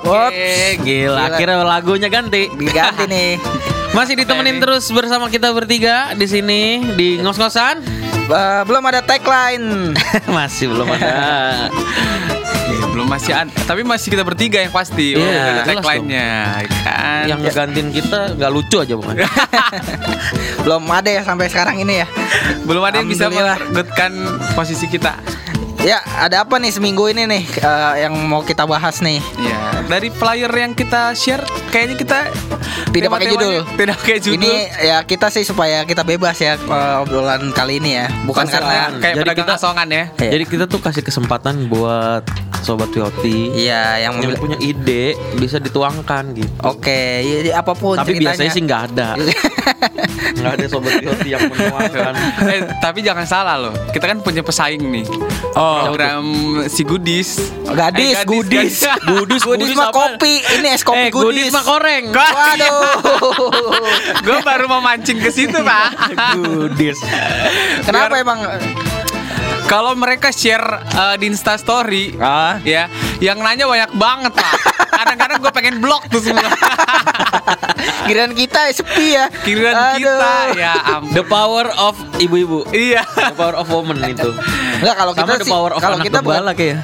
Oke. Whoops. Gila, Gila. akhirnya lagunya ganti. Diganti nih. Masih ditemenin terus bersama kita bertiga di sini di ngos-ngosan. Eh, belum ada tagline. Masih belum ada. Iya, belum masih ada, tapi masih kita bertiga yang pasti. Oh, Iya, tagline-nya, kan. Yang ngegantiin kita nggak lucu aja bukan? belum ada ya sampai sekarang ini ya. belum ada yang bisa merebutkan posisi kita. Ya, ada apa nih seminggu ini nih eh, yang mau kita bahas nih? Ya, dari flyer yang kita share, kayaknya kita Tidak pakai judul. Tidak pakai judul. Ini ya kita sih supaya kita bebas ya eh, obrolan kali ini ya. Bukan Bukan karena kayak Jadi kita- asongan ya. Iya. Jadi kita tuh kasih kesempatan buat sobat Yoti Iya, yang yang memilih. punya ide bisa dituangkan gitu. Oke, ya, apa pun Tapi ceritanya. biasanya sih nggak ada. Nggak ada sobat Yoti yang menuangkan. eh, tapi jangan salah loh. Kita kan punya pesaing nih. Oh, program si Gudis. Gadis, Eh, gudis. Gudis, Gudis gudis mah kopi. Ini es kopi eh, gudis gudis. mah koreng. Waduh. Gue baru mau mancing ke situ, Pak. Gudis. Kenapa emang? Kalau mereka share eh, di Insta Story, Ah. ya, yang nanya banyak banget, Pak. Kadang-kadang gue pengen blok tuh semua. Giliran kita sepi ya. Kiriran Aduh. kita, ya ampun. The power of ibu-ibu. Iya. The power of woman itu. Enggak kalau kita Sama sih power of kalau kita bukan, kayak.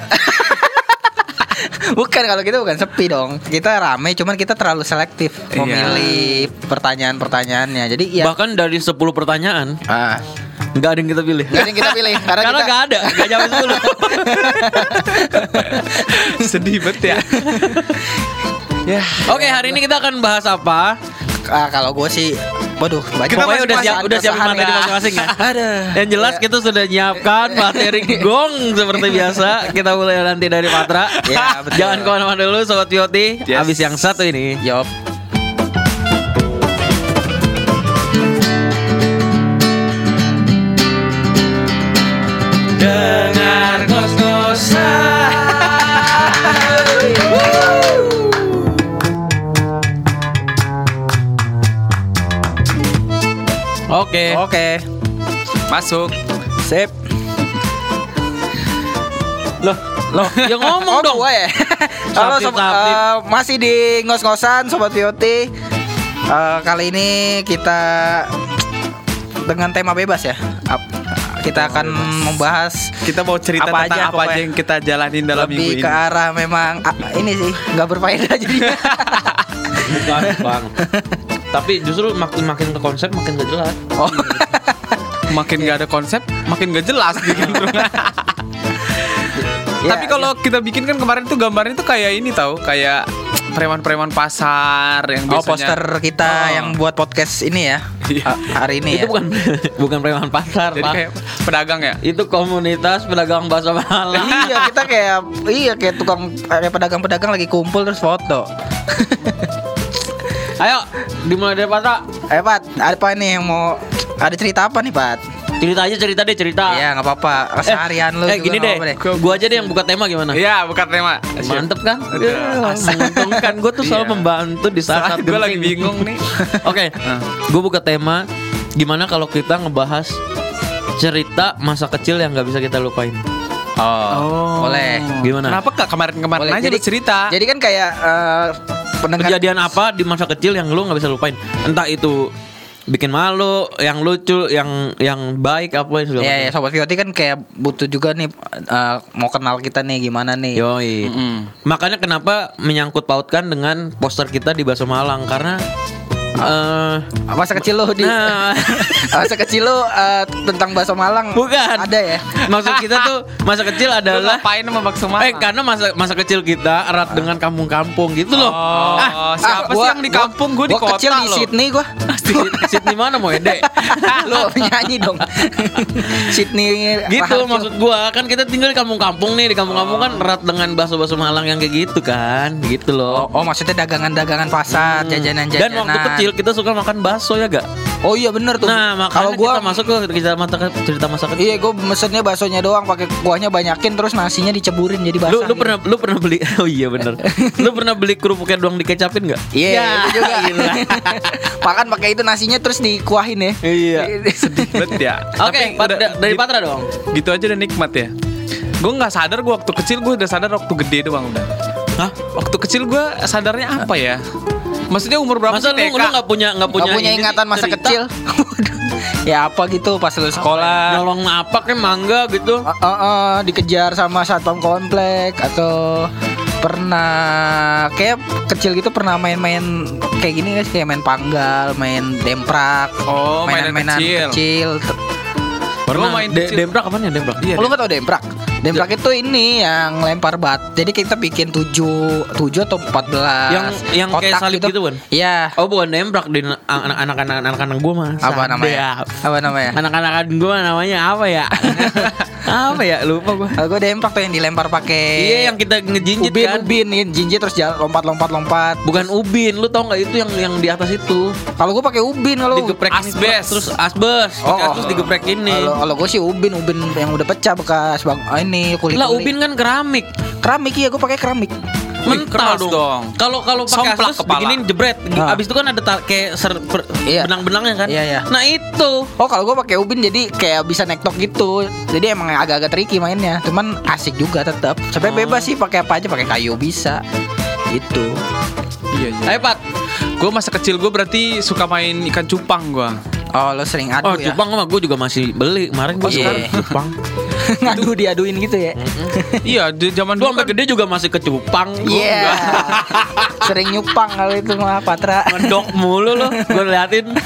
bukan kalau kita bukan sepi dong. Kita rame cuman kita terlalu selektif Iya. memilih pertanyaan-pertanyaannya. Jadi ya Bahkan dari 10 pertanyaan ah, nggak ada yang kita pilih. nggak ada yang kita pilih karena, Karena kita nggak ada, nggak jawab 10 Sedih banget ya. ya. Oke, hari ini kita akan bahas apa? Ah, kalau gue sih Waduh, banyak Kita Pokoknya udah siap, udah siapin keresahan materi ya. masing-masing ya. Aduh. Yang jelas Ya. kita sudah nyiapkan materi gong seperti biasa. Kita mulai nanti dari Patra. Ya, betul. Jangan ke mana-mana dulu, Sobat Yoti. Yes. Habis yang satu ini. Yop. Oke. Oke. Masuk. Sip. Loh, loh, ya ngomong Oh, dong. gua ya. Halo Sapip, sob- sapip. eh, masih di ngos-ngosan sobat Yoti. Eh, kali ini kita dengan tema bebas ya. Ap- kita akan membahas Kita mau cerita Apa tentang aja, apa aja yang kita jalanin dalam minggu lebih ini. ke arah memang ini sih nggak berfaedah jadi. Bukan, Bang. Tapi justru makin makin ke konsep makin gak jelas. oh. Makin gak ada konsep, makin gak jelas gitu. Ya, Tapi kalau kita bikin kan kemarin tuh gambarnya tuh kayak ini tahu, kayak preman-preman pasar yang Oh biasanya poster kita Oh. yang buat podcast ini ya Iya. Hari ini itu ya. bukan bukan preman pasar, Jadi Pak. kayak pedagang ya. Itu komunitas pedagang bakso malam. iya kita kayak iya kayak tukang kayak pedagang-pedagang lagi kumpul terus foto. Ayo, dimulai dari Patra. Eh Pat, apa nih yang mau ada cerita apa nih Pat? Cerita aja cerita deh cerita. Iya nggak apa-apa. Keseharian lu. eh juga gini deh, apa-apa gua aja deh yang buka tema gimana? Iya, bukan tema. Mantep kan? Ya, asik. menguntungkan. Gue tuh selalu Iya. membantu di saat-saat gue lagi bingung nih. Oke, Ah. gue buka tema. Gimana kalau kita ngebahas cerita masa kecil yang nggak bisa kita lupain? Oh, boleh. Gimana? Kenapa kak kemarin-kemarin Boleh. aja Jadi- lu cerita? Jadi kan kayak eh, pendengar Kejadian apa di masa kecil yang lu nggak bisa lupain? Entah itu bikin malu, yang lucu, yang yang baik apa yang segala Iya, ya, macam. sobat Vioti kan kayak butuh juga nih eh, mau kenal kita nih gimana nih. Yoi. Mm-mm. Makanya kenapa menyangkut pautkan dengan poster kita di Baso Malang karena eh Masa kecil lu di Nah. Masa kecil lu eh, tentang bakso Malang Bukan. Ada ya? maksud kita tuh masa kecil adalah ngapain sama bakso Malang? Eh karena masa masa kecil kita erat dengan kampung-kampung gitu loh. Oh, Ah, siapa sih gua- yang di gua- kampung? Gue di gua kota kecil di loh. Sydney gua. Sydney, Sydney mana mau ede? Lu nyanyi dong. Sydney gitu maksud gua kan kita tinggal di kampung-kampung nih di kampung-kampung kan erat dengan bakso-bakso Malang yang kayak gitu kan gitu Oh, loh. oh, maksudnya dagangan-dagangan pasar, Hmm. jajanan-jajanan. Dan waktu kecil kita suka makan bakso ya gak? Oh iya bener tuh. Nah makanya kalau gua kita masuk ke cerita mata cerita masa kecil. Iya, gue mesennya baksonya doang, pakai kuahnya banyakin, terus nasinya diceburin jadi Lu, basah. lu gitu. pernah lu pernah beli oh iya bener lu pernah beli kerupuknya doang dikecapin nggak Iya, Ya, itu juga. gila. Makan pakai itu nasinya terus dikuahin ya. iya Bet ya. oke Pat- da- dari gitu- Patra dong Gitu aja udah nikmat ya. Gue nggak sadar gue waktu kecil gue udah sadar waktu gede doang udah. Hah? Waktu kecil gue sadarnya apa ya? Maksudnya umur berapa Masa sih lu TK? lu nggak punya nggak punya, Gak punya ingatan masa cerita? kecil. ya apa gitu pas lu sekolah. Nyolong apa kayak mangga gitu. Eh, eh, eh, dikejar sama satpam komplek atau pernah kayak kecil gitu pernah main-main kayak gini guys kayak main panggal, main demprak, Oh, mainan mainan-mainan kecil. kecil. Gua main De- kecil. Demprak apaan ya Demprak? Iya, Oh, lu nggak tau demprak? Demprak itu ini yang lempar bat. Jadi kita bikin 7 7 atau 14 Yang yang kayak kotak salib gitu, Bun? Iya. Oh bukan Demprak di anak-anak anak-anak gue mah. Apa namanya? Apa namanya? Anak-anak gue namanya apa ya? apa ya? Lupa gue. Kalau gue demprak tuh yang dilempar pakai Iya yang kita ngejinjit ubin kan. ubin nih, jinjit terus jalan lompat lompat lompat. Bukan ubin, lu tau nggak itu yang yang di atas itu? Kalau gue pakai ubin kalau Digeprek Asbes. terus asbes, Oh, oh. asbes digeprek ini. Kalau kalau gue sih ubin ubin yang udah pecah bekas bang ini kulit Lah ubin kan keramik. keramik iya gue pakai keramik. Mental dong. dong. Kalau kalau pakai kepala. bikinin jebret. Ah. Abis itu kan ada kayak ser, per- Iya. benang-benangnya kan. Iya, iya. Nah itu. Oh kalau gue pakai ubin jadi kayak bisa nektok gitu. Jadi emang agak-agak tricky mainnya. Cuman asik juga tetap. Sampai Oh. bebas sih pakai apa aja pakai kayu bisa. Gitu. Iya, iya. Ayo, Pat. Gue masa kecil gue berarti suka main ikan cupang gue. Oh lo sering adu Oh, ya? cupang mah gue juga masih beli. Kemarin gue Oh, iya. cupang. Ngadu diaduin gitu ya? iya, di zaman dulu sampai kan gede juga masih ke cupang. Gua Iya. enggak. sering nyupang kalau itu mah Patra. Ngedok mulu lo, gue liatin.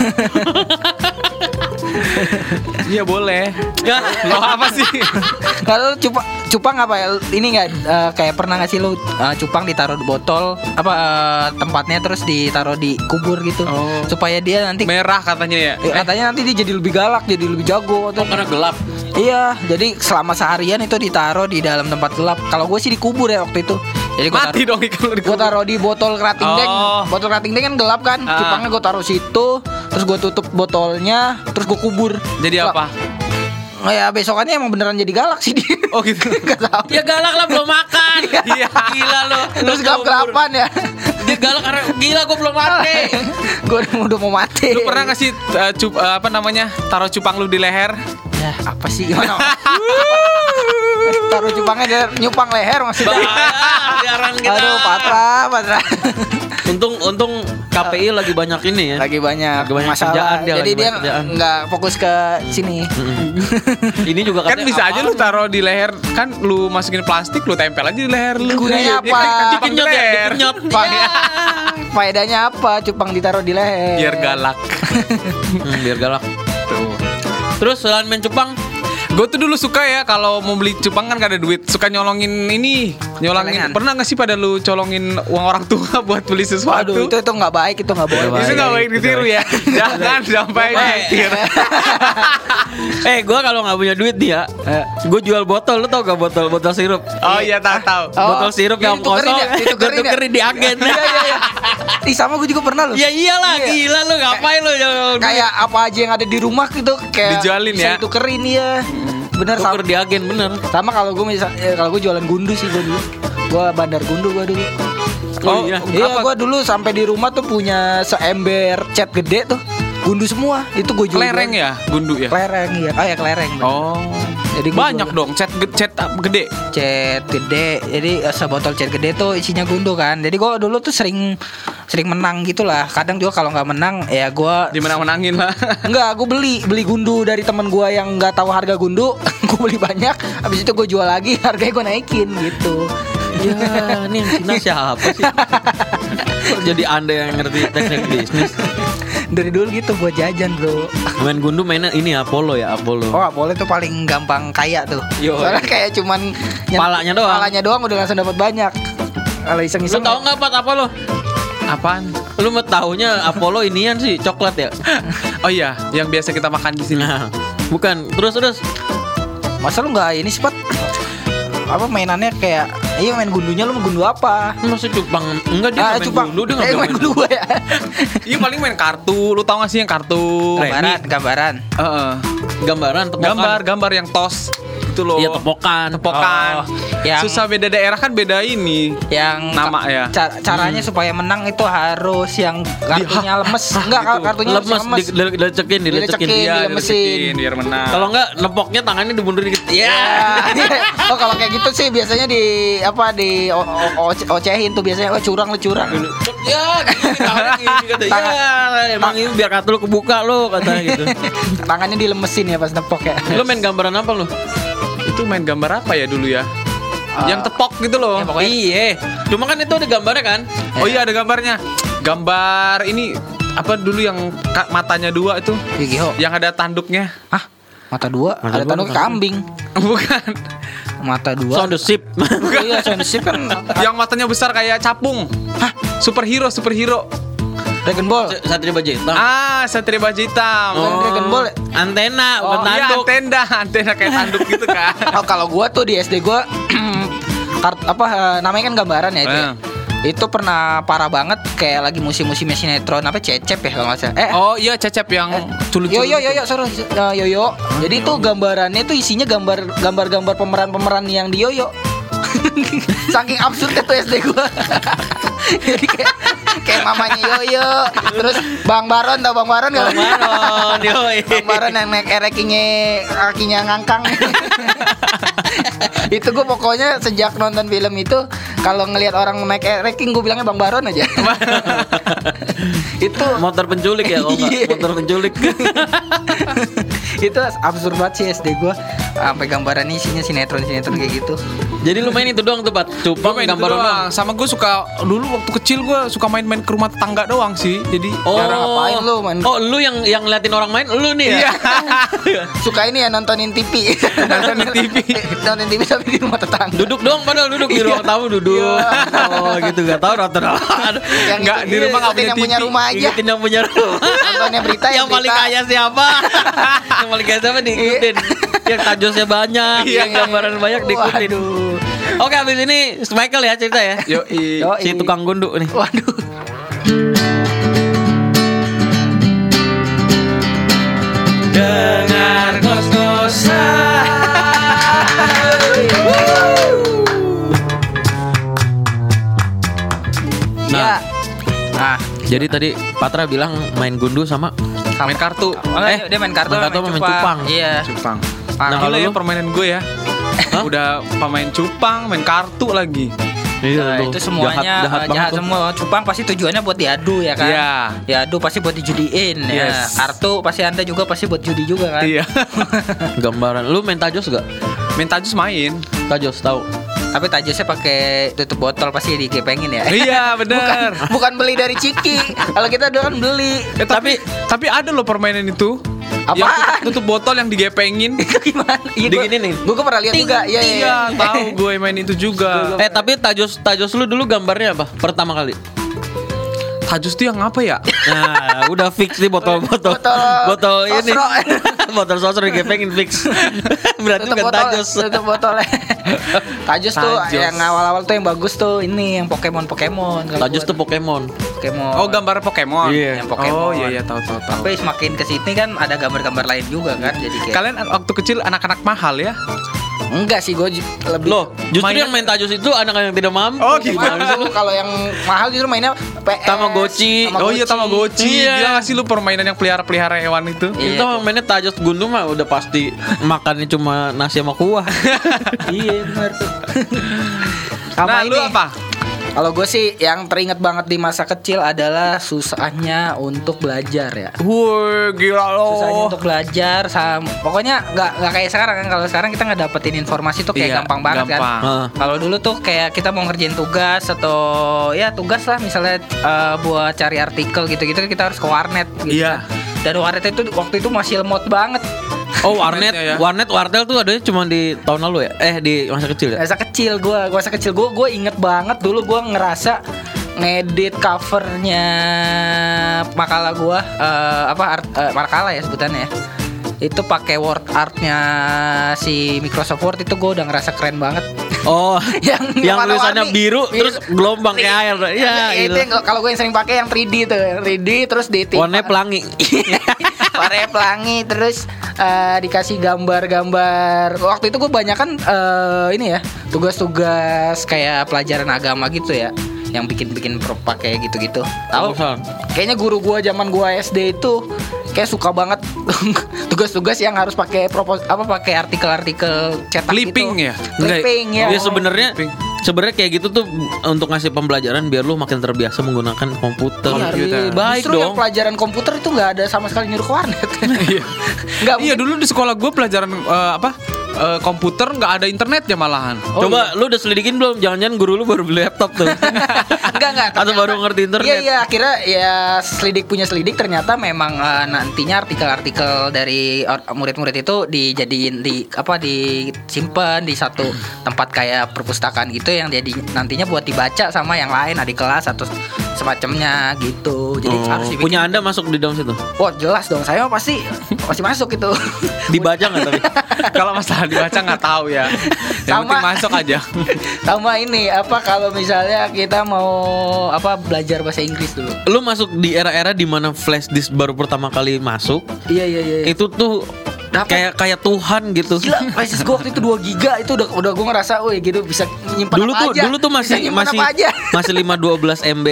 Iya boleh. Ya, Lo apa sih? Kalau cupang cupang apa ya? Ini nggak eh, kayak pernah nggak sih lu eh, cupang ditaruh di botol apa eh, tempatnya terus ditaruh di kubur gitu Oh. supaya dia nanti Merah katanya ya. eh, katanya nanti dia jadi lebih galak, jadi lebih jago atau karena gelap. Iya, jadi selama seharian itu ditaruh di dalam tempat gelap. Kalau gue sih dikubur ya waktu itu. Jadi gue Mati dong ikan Gue taruh di botol kerating deng. Oh. Botol kerating deng kan gelap kan. Ah. Cupangnya gue taruh situ, terus gue tutup botolnya, terus gue kubur. Jadi Lah, apa? Oh ya besokannya emang beneran jadi galak sih dia. Oh gitu. Gak tahu. Ya galak lah belum makan. Iya. Gila lo. Terus gelap gelapan ya. Dia galak karena gila gue belum mati. gue udah mau mati. Lu pernah gak sih eh, cup, eh, apa namanya taruh cupang lu di leher? Ya, apa sih gimana? taruh cupangnya dia nyupang leher maksudnya. Bah, siaran kita. Aduh, Patra, Patra. Untung untung KPI lagi banyak ini ya. lagi banyak, Lagi banyak masalah. kerjaan dia, Jadi lagi dia nggak fokus ke sini. Ini juga Kan bisa aja lu taruh di leher kan lu masukin plastik lu tempel aja di leher lu. Gunanya Dia apa? kan cupang di Dikenyot ya, leher. dikenyot. Pak, Ya. faedahnya apa? Cupang ditaruh di leher. Biar galak. Hmm, biar galak. Terus selain main cupang, Gue tuh dulu suka ya kalau mau beli cupang kan gak ada duit Suka nyolongin ini Nyolongin Celengan. Pernah gak sih pada lu colongin uang orang tua buat beli sesuatu Waduh, itu itu nggak baik, itu nggak boleh. Nggak Itu gak baik ditiru ya Jangan sampai ditiru eh gue kalau nggak punya duit nih ya, gue jual botol. Lu tau gak botol botol sirup? Oh iya tahu tahu. Oh, botol sirup yang tukerin kosong, ya? gue Ditukerin ya? tukerin di agen. Iya iya iya. Ih sama gue juga pernah loh. Ya iyalah, Iya. gila lu ngapain lu? Kayak apa aja yang ada di rumah gitu kayak Dijualin ya? ditukerin ya. Bener sama, di agen bener. sama kalau gue misal eh, kalau gue jualan gundu sih gue dulu. Gue bandar gundu gue dulu. Oh, iya. Iya, Apa? gue dulu sampai di rumah tuh punya seember cat gede tuh. Gundu semua. Itu gue jual. Kelereng ya Gundu ya Kelereng iya. Oh ya kelereng. bener. Oh Jadi Banyak jual- dong Cat cat gede cat gede jadi eh, sebotol cat gede tuh isinya gundu kan jadi gue dulu tuh sering sering menang gitulah kadang juga kalau nggak menang ya gue Dimenang-menangin lah Enggak, gue beli beli gundu dari teman gue yang nggak tahu harga gundu. gue beli banyak, habis itu gue jual lagi, harganya gue naikin gitu. Ya, ini yang Cina siapa sih? Jadi anda yang ngerti teknik bisnis? Dari dulu gitu gue jajan bro. Main gundu mainnya ini Apollo ya Apollo. Oh, boleh tuh paling gampang kaya tuh. Yo. Soalnya kayak cuman Palanya doang. Palanya doang udah langsung dapat banyak. Kalau Lu iseng-iseng tau nggak Pat Apollo? Apaan? Lu mau taunya Apollo inian sih coklat ya? Oh iya Yang biasa kita makan di sini Nah, bukan. Terus terus. Masa lu nggak ini sih Pat? Apa mainannya kayak Iya main gundunya lu mau gundu apa? Masih cupang enggak dia Ah, main gundu dia eh, main gundu ya. Iya paling main kartu Lu tau gak sih yang kartu gambaran, gambaran. Heeh. Gambaran tepokan. Gambar Gambar yang tos gitu loh. Iya tepokan. Tepokan. Oh, yang- Susah beda daerah kan beda ini. yang Nama ya? ca- caranya supaya menang itu harus yang kartunya lemes enggak gitu. kartunya Lemes, lemes di, di, dilecekin, dilecekin. Dilecekin. Iya, dilecekin biar menang. Kalau enggak nepoknya tangannya dimundurin dikit. Ya. oh kalau kayak gitu sih biasanya di apa di ocehin tuh biasanya oh curang lu curang Ya, gini, tangannya gini kata. Ya, emang ini biar kartu lu kebuka lu katanya gitu. tangannya dilemesin ya pas nepok ya Lu main gambaran apa lu? itu main gambar apa ya dulu ya? yang tepok gitu loh. ya, pokoknya- Iya. Cuma kan itu ada gambarnya kan? Oh iya ada gambarnya. Gambar ini apa dulu yang matanya dua itu Yu-Gi-Oh yang ada tanduknya. Hah? Mata dua, Mata ada dua, tanduk kambing. Bukan. Mata dua. Sound the ship. Oh iya, sound ship kan yang matanya besar kayak capung. Hah? Superhero, superhero. Dragon Ball. Satria Baja Hitam. Ah, Satria Baja Hitam. Bukan Dragon Ball. Antena, bukan Oh iya antena, antena kayak tanduk gitu kan. Oh kalau gua tuh di SD gua kart apa eh, namanya kan gambaran ya itu. ya. Eh. Itu pernah parah banget kayak lagi musim-musimnya sinetron apa cecep ya kalau nggak salah. Eh, Oh iya cecep yang culut Yo yo yo yo sorry Eh, yo yo. Jadi tuh gambarannya tuh isinya gambar gambar-gambar pemeran-pemeran yang di yoyo. Saking absurdnya tuh SD gua. Jadi kayak kayak mamanya Yoyo, terus Bang Baron tau Bang Baron gak? Maron, yoi. Bang Baron yang naik erekinya kakinya ngangkang. itu gue pokoknya sejak nonton film itu kalau ngelihat orang naik ereking gue bilangnya Bang Baron aja. itu Motor penculik ya kalau Iya. motor penculik. itu absurd banget sih SD gue sampai gambarannya isinya sinetron sinetron kayak gitu Jadi lu main itu doang tuh, Pat. Cupang main itu gambar doang. doang. Sama gue suka dulu waktu kecil gue suka main-main ke rumah tetangga doang sih. Jadi Oh, Jarang ngapain lu, man? Oh, lu yang yang ngeliatin orang main, lu nih ya? Iya. suka ini ya nontonin TV Nontonin TV. nontonin TV tapi di rumah tetangga duduk doang padahal duduk di ruang tamu duduk. Oh, gitu gak tahu nonton apa. yang Nggak, itu- di rumah nggak ikutin punya yang punya TV. rumah aja Ikutin yang punya rumah. Nontonnya berita, yang yang paling kaya siapa? yang paling kaya siapa diikutin. yang tajosnya banyak, Iya. yang gambaran banyak diikutin. Oke, habis ini Michael ya cerita ya. Yo, Yo, Si tukang gunduk nih. waduh Dengar ya nah Jadi tadi Patra bilang main gundu sama main kartu. Oh, Eh, dia main kartu main kartu sama main cupang. iya Cupang. Nah, Nah, kalau ya lu? permainan gue ya. Hah? Udah pemain cupang, main kartu lagi. Nah, tuh. itu semuanya jahat, jahat, banget jahat tuh. semua. Cupang pasti tujuannya buat diadu ya kan? Iya. Diadu pasti buat dijudiin ya. Yes. Kartu pasti Anda juga pasti buat judi juga kan? Iya. Gambaran. Lu main tajos gak? main tajus main. Tajos tahu. Tapi tajusnya pakai tutup botol pasti digepengin ya. iya, Bukan, bener. bukan beli dari Ciki. Kalau kita dulu kan beli. Eh, tapi tapi ada loh permainan itu. Yang tutup, botol yang digepengin. Itu gimana? Iya. Gua, gua pernah lihat juga. Iya, iya. Iya, tahu gue main itu juga. Eh tapi tajos tajos lu dulu gambarnya apa? Pertama kali. Tajus tuh yang apa ya? Nah, udah fix nih botol-botol. Botol Botol ini. sosro. botol sosro digepengin fix. Berarti Tutup bukan botol, tajos. tutup botolnya. Tajus tuh Tajos. yang awal-awal tuh yang bagus tuh ini yang Pokemon Pokemon. Gua tuh Pokemon. Pokemon. Oh, gambar Pokemon. Iya. Yang Pokemon. Oh, iya iya tahu tahu tahu. Tapi semakin ke sini kan ada gambar-gambar lain juga kan jadi kayak Kalian waktu kecil anak-anak mahal ya? Enggak sih gue lebih Loh, justru Mainnya- yang main tajos itu anak yang tidak mampu. Oh, lu kalau yang mahal justru mainnya PS Tamagotchi. Oh iya Tamagotchi. Iya. Gila gak sih lu permainan yang pelihara-pelihara hewan itu? Iya. Kita mainnya tajos gundu mah udah pasti makannya cuma nasi sama kuah. iya benar tuh nah, ini lu apa? Kalau gue sih yang teringat banget di masa kecil adalah susahnya untuk belajar ya Woi, gila lo. susahnya untuk belajar sama pokoknya nggak nggak kayak sekarang kan kalau sekarang kita nggak dapetin informasi tuh kayak Iya, gampang banget gampang. kan kalau dulu tuh kayak kita mau ngerjain tugas atau ya tugas lah misalnya eh, buat cari artikel gitu-gitu kita harus ke warnet gitu Iya. kan. dan warnet itu waktu itu masih lemot banget Oh warnet, ya. warnet, wartel tuh adanya cuma di tahun lalu ya? Eh di masa kecil ya? masa kecil gue masa kecil gue gue inget banget dulu gue ngerasa ngedit covernya makalah gue eh, apa art, eh, makalah ya sebutannya ya itu pakai word artnya si Microsoft Word itu gue udah ngerasa keren banget Oh, yang yang tulisannya warna-warni. biru, terus gelombang kayak air. Ya, Ya, itu gila. yang kalau gue yang sering pakai yang 3D tuh, yang 3D terus di Warnanya pelangi. warnanya pelangi terus eh, dikasih gambar-gambar. Waktu itu gue banyak kan eh, ini ya tugas-tugas kayak pelajaran agama gitu ya, yang bikin-bikin pakai gitu-gitu. Tahu? Kayaknya guru gua zaman gua SD itu kayak suka banget tugas-tugas yang harus pakai propos apa pakai artikel-artikel cetak Clipping gitu. ya? Clipping ya. Ya sebenarnya sebenarnya kayak gitu tuh untuk ngasih pembelajaran biar lu makin terbiasa menggunakan komputer. Iya, Komputer. Baik Justru yang dong. pelajaran komputer itu nggak ada sama sekali nyuruh ke warnet. Iya. Iya dulu di sekolah gue pelajaran eh, apa eh, komputer nggak ada internetnya malahan. Oh, Coba lu udah selidikin belum? Jangan-jangan guru lu baru beli laptop tuh. Enggak enggak. Atau baru ngerti internet. Iya iya akhirnya ya selidik punya selidik ternyata memang eh, nantinya artikel-artikel dari murid-murid itu dijadiin di apa disimpan di satu tempat kayak perpustakaan gitu yang jadi nantinya buat dibaca sama yang lain adik kelas atau semacamnya gitu. Jadi Oh, harus dibikin- punya Anda masuk di dalam situ. Wah jelas dong saya mah pasti pasti masuk itu. Dibaca nggak tapi? Kalau masalah dibaca nggak tahu ya. Yang Sama. penting masuk aja. sama ini apa kalau misalnya kita mau apa belajar bahasa Inggris dulu. Lu masuk di era-era di mana flash disk baru pertama kali masuk, Iya iya iya. itu tuh Dapat. kayak kayak Tuhan gitu. Gila, Prices gue waktu itu 2 giga itu udah udah gue ngerasa, wih gitu bisa nyimpan Dulu apa tuh aja. dulu tuh masih masih aja. masih 512 MB,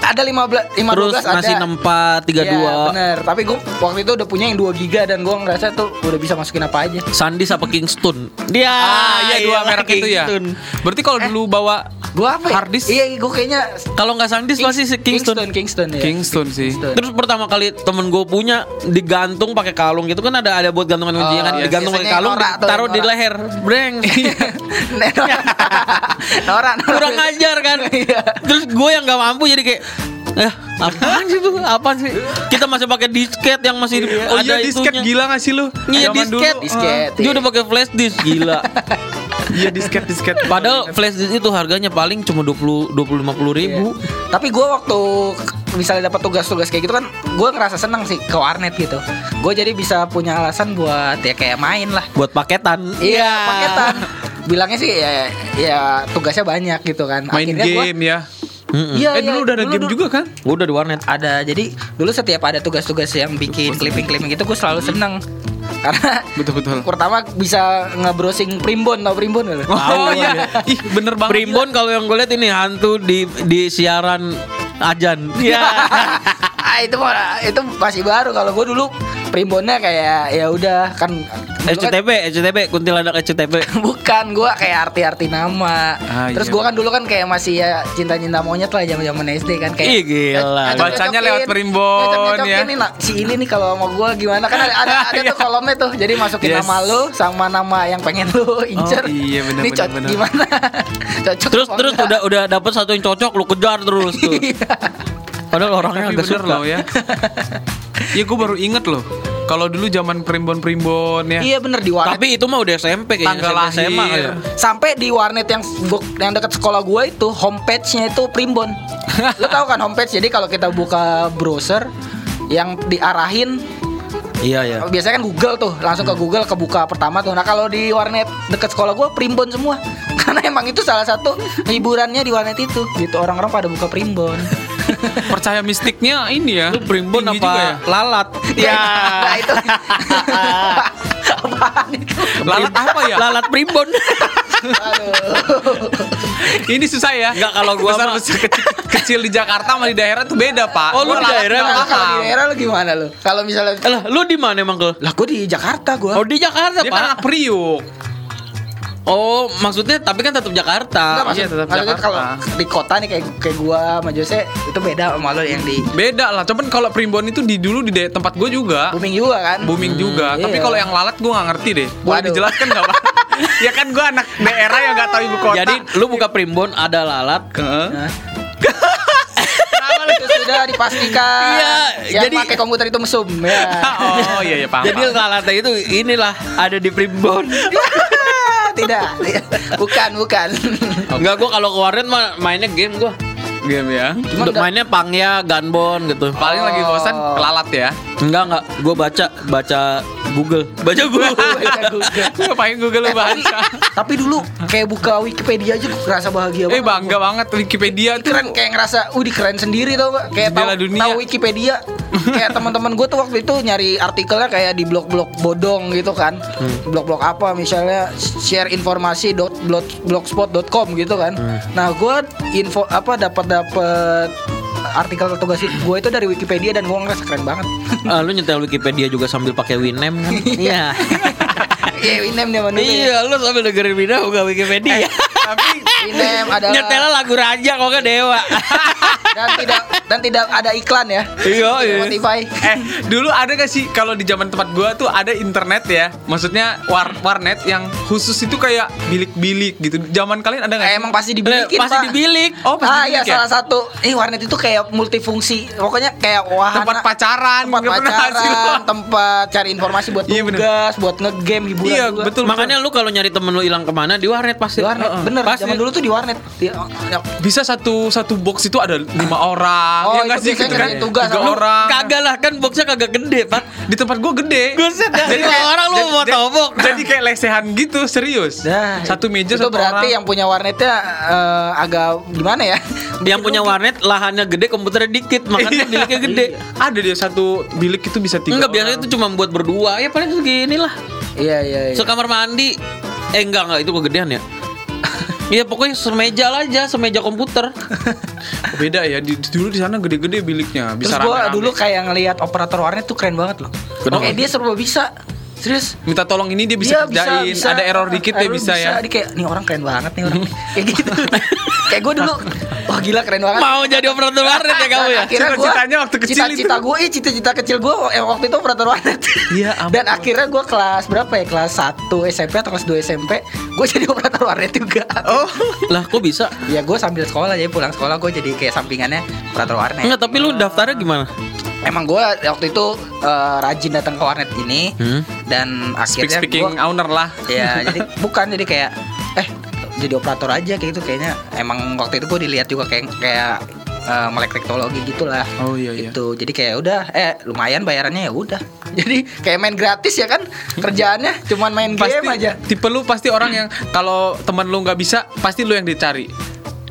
ada 15 15 terus ada. masih 64 32. Iya, bener. Tapi gue waktu itu udah punya yang 2 giga dan gue ngerasa tuh udah bisa masukin apa aja. Sandis apa Kingston? Dia Ah, iya dua iyalah, merek itu ya. Kingston. Berarti kalau dulu bawa Gue apa? ya? Hard disk? Iya, gue kayaknya Kalau nggak Sandis pasti si Kingston. Kingston, Kingston ya. Kingston sih. Kingston. Terus pertama kali temen gue punya digantung pakai kalung gitu kan ada ada buat gantungan kuncinya kan iya. digantung pakai Biasanya kalung norak taruh di norak. leher breng Nora. Nora, Nora. kurang ajar kan Iya. terus gue yang nggak mampu jadi kayak eh apaan sih tuh apaan sih kita masih pakai disket yang masih Oh ada iya disket itunya. gila gak sih lu? Iya Zaman dulu, disket. Disket. dia udah pakai flash disk gila. Iya disket disket. Padahal flash disk itu harganya paling cuma 20 20 50 ribu. Tapi gue waktu misalnya dapat tugas-tugas kayak gitu kan, gue ngerasa seneng sih ke warnet gitu. Gue jadi bisa punya alasan buat ya kayak main lah. Buat paketan. Iya, paketan. Bilangnya sih ya, ya tugasnya banyak gitu kan. Main Akhirnya gua- game ya. Mm-mm. Iya, eh iya, dulu udah ada dulu- game dulu. juga kan? Udah di warnet. Ada. Jadi dulu setiap ada tugas-tugas yang bikin clipping-clipping itu gue selalu seneng. Karena Betul betul. pertama bisa nge-browsing Primbon, tau Primbon gak lu? Oh iya. Ih bener banget. Primbon kalau yang gue lihat ini hantu di di siaran ajan. Iya. itu itu masih baru kalau gue dulu Primbonnya kayak ya udah kan dulu kan- SCTV, SCTV, kuntilanak SCTV. Bukan, gua kayak arti-arti nama. Ah, Terus iya. gua kan dulu kan kayak masih ya cinta-cinta monyet lah zaman-zaman SD kan kayak. Ih, gila. nyocok-nyocokin, Bacanya lewat Primbon, ya. nih, nah, si ini nih kalau sama gua gimana kan ada ada, ada tuh kolomnya tuh. Jadi masukin Yes. nama lu sama nama yang pengen lu incer. Oh, iya, bener, Ini bener, cocok gimana? cocok Terus terus enggak? udah udah dapet satu yang cocok lu kejar terus tuh. Padahal orangnya Tapi agak bener suka. loh ya. Iya gue baru inget loh. Kalau dulu zaman primbon-primbon ya. Iya bener di warnet. Tapi itu mah udah SMP kayaknya Tanggal SMP, SMA lahir. kali ya. Sampai di warnet yang yang dekat sekolah gua itu homepage-nya itu Primbon. Lo tau kan homepage? Jadi kalau kita buka browser yang diarahin Iya ya. biasanya kan Google tuh langsung ke Google kebuka pertama tuh. Nah kalau di warnet deket sekolah gua Primbon semua. Karena emang itu salah satu hiburannya di warnet itu. Gitu orang-orang pada buka Primbon. Percaya mistiknya ini ya. Lu primbon tinggi apa juga ya. lalat? Ya. Nah itu. Apaan itu? Lalat apa ya? Lalat primbon. Aduh. Ini susah ya. Enggak, kalau gua besar, besar kecil, kecil di Jakarta sama di daerah tuh beda pak. Oh, lu di daerah Nah, kalau di daerah lu gimana lu? Kalau misalnya Lah, lu di mana emang ke? lah gua di Jakarta gua. Oh di Jakarta Dia pak. kan anak Priuk. Oh maksudnya tapi kan tetap Jakarta. Enggak, maksud, iya, tetap maksudnya Jakarta. kalau di kota nih kayak kayak gua sama Jose itu beda sama lo yang di Beda lah. Cuman kalau primbon itu di dulu di tempat gue juga. booming juga kan. booming juga. iya. Tapi kalau yang lalat gue nggak ngerti deh. Boleh Waduh. dijelaskan nggak pak? ya kan gue anak daerah yang nggak tahu ibu kota. Jadi lu buka primbon ada lalat. Heeh. Nah. itu sudah dipastikan. Iya, yang jadi- pakai komputer itu mesum ya. oh iya iya paham. Jadi lalatnya itu inilah ada di primbon. Tidak, bukan, bukan. Enggak gua kalau ke warnet mah mainnya game gua. game ya. Cuman nggak- mainnya pangya, gunbon gitu. Paling lagi bosan Oh. kelalat ya. Enggak enggak, gua baca baca Google. Baca Google. Baca Google. Ngapain Google lu Eh, tapi, dulu kayak buka Wikipedia aja gue ngerasa bahagia Eh banget. bangga banget Wikipedia tuh. keren kayak ngerasa uh keren sendiri tau gak kayak tahu tahu Wikipedia kayak teman-teman gue tuh waktu itu nyari artikelnya kayak di blog-blog bodong gitu kan blog-blog apa misalnya share informasi blogspot.com gitu kan nah gue info apa dapat dapat artikel tugas gue itu dari Wikipedia dan gue ngerasa keren banget Ah, lu nyetel Wikipedia juga sambil pakai Winem kan? Iya. Iya, Winem dia mana iya, lu sambil dengerin Winem buka Wikipedia. Tapi Winem adalah Nyetelnya lagu raja kok gak dewa. dan tidak dan tidak ada iklan ya. Iya, iya. Spotify. eh dulu ada gak sih kalau di zaman tempat gua tuh ada internet ya maksudnya war warnet yang khusus itu kayak bilik-bilik gitu zaman kalian ada nggak Eh, emang pasti dibilikin, Pasti Pak. dibilik. oh pasti ah bilik iya ya? salah satu eh warnet itu kayak multifungsi pokoknya kayak wahana tempat pacaran tempat pacaran tempat cari informasi buat Iya, bener. tugas buat ngegame hiburan iya juga. betul Makanya lu kalau nyari temen lu hilang ke mana di warnet pasti. di warnet Heeh. bener Pasti. zaman dulu tuh di warnet Di- ya. bisa satu satu box itu ada lima orang Oh, ya itu nggak sih Gitu kan? tugas tiga orang Kagak lah kan boxnya kagak gede, Pak. di tempat gua gede Buset dah, Jadi lima kayak- orang lu mau jadi- tobok. jadi kayak lesehan gitu serius Dah, satu meja itu satu berarti orang yang punya warnetnya eh, agak gimana ya Yang punya warnet lahannya gede, komputernya dikit, makanya biliknya gede. ada dia satu bilik itu bisa tiga Enggak biasanya itu cuma buat berdua ya paling segini lah. iya iya iya Sekamar mandi. Eh enggak enggak itu kegedean ya. Iya pokoknya semeja lah aja, semeja komputer. Beda ya di, dulu di sana gede-gede biliknya terus bisa gua rame-rame. dulu kayak ngelihat operator warnet tuh keren banget loh Kenapa? kayak dia serba bisa serius minta tolong ini dia bisa Iya, kerjain ada error dikit dia Error bisa, ya Dia kayak nih orang keren banget nih orang kayak gitu. kayak gue dulu wah gila keren banget. Mau jadi operator warnet ya kamu ya? Akhirnya gua- Cita-citanya waktu kecil cita-cita itu. gue, eh, cita-cita kecil gue eh, waktu itu operator warnet. Iya, ampun. Dan akhirnya gue kelas berapa ya? Kelas 1 SMP atau kelas 2 SMP, gue jadi operator warnet juga. oh Lah kok bisa? Ya gue sambil sekolah jadi pulang sekolah gue jadi kayak sampingannya operator warnet. Enggak, tapi lu daftarnya gimana? Emang gue waktu itu eh, rajin datang ke warnet ini Hmm. dan speak akhirnya speaking gua- owner lah. Ya jadi bukan jadi kayak eh jadi operator aja kayak gitu. Kayaknya emang waktu itu gue dilihat juga kayak kayak eh, melek teknologi gitulah. Oh, iya, iya. itu jadi kayak udah eh lumayan bayarannya ya udah. Jadi kayak main gratis ya kan kerjaannya cuman main pasti game aja. tipe lu pasti orang yang kalau teman lu nggak bisa pasti lu yang dicari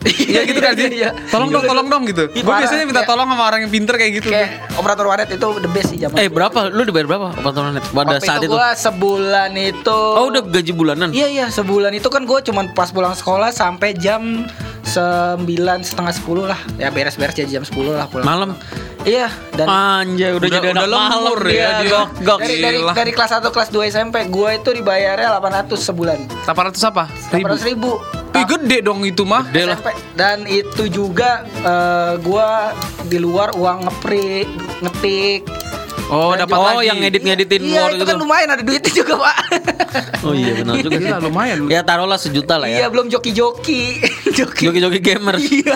Iya gitu kan sih. iya. Tolong dong, tolong dong gitu. Iya, Gue biasanya minta Kayak- tolong sama orang yang pinter kayak gitu. kayak operator warnet itu the best sih zaman Eh berapa? Lu dibayar berapa operator warnet pada saat itu gue sebulan itu Oh udah gaji bulanan? Iya iya sebulan itu kan gue cuman pas pulang sekolah sampai jam sembilan setengah sepuluh lah ya beres-beres jadi jam 10 lah pulang Malam? iya dan Anjay udah, Udah- jadi udah anak malam ya dia. Gok, gok. dari, dari, Gila. dari kelas 1 kelas 2 SMP gue itu dibayarnya 800 sebulan 800 apa? Ribu. 800 ribu Ih gede dong itu mah. Gede lah. Dan itu juga eh, gue di luar uang ngepri ngetik Oh, Dan dapat Oh lagi. yang ngedit-ngeditin iya war itu gitu kan lumayan ada duitnya juga pak Oh iya benar juga sih Gila, lumayan. Ya taruhlah sejuta lah iya ya belum joki-joki joki Joki-joki gamer iya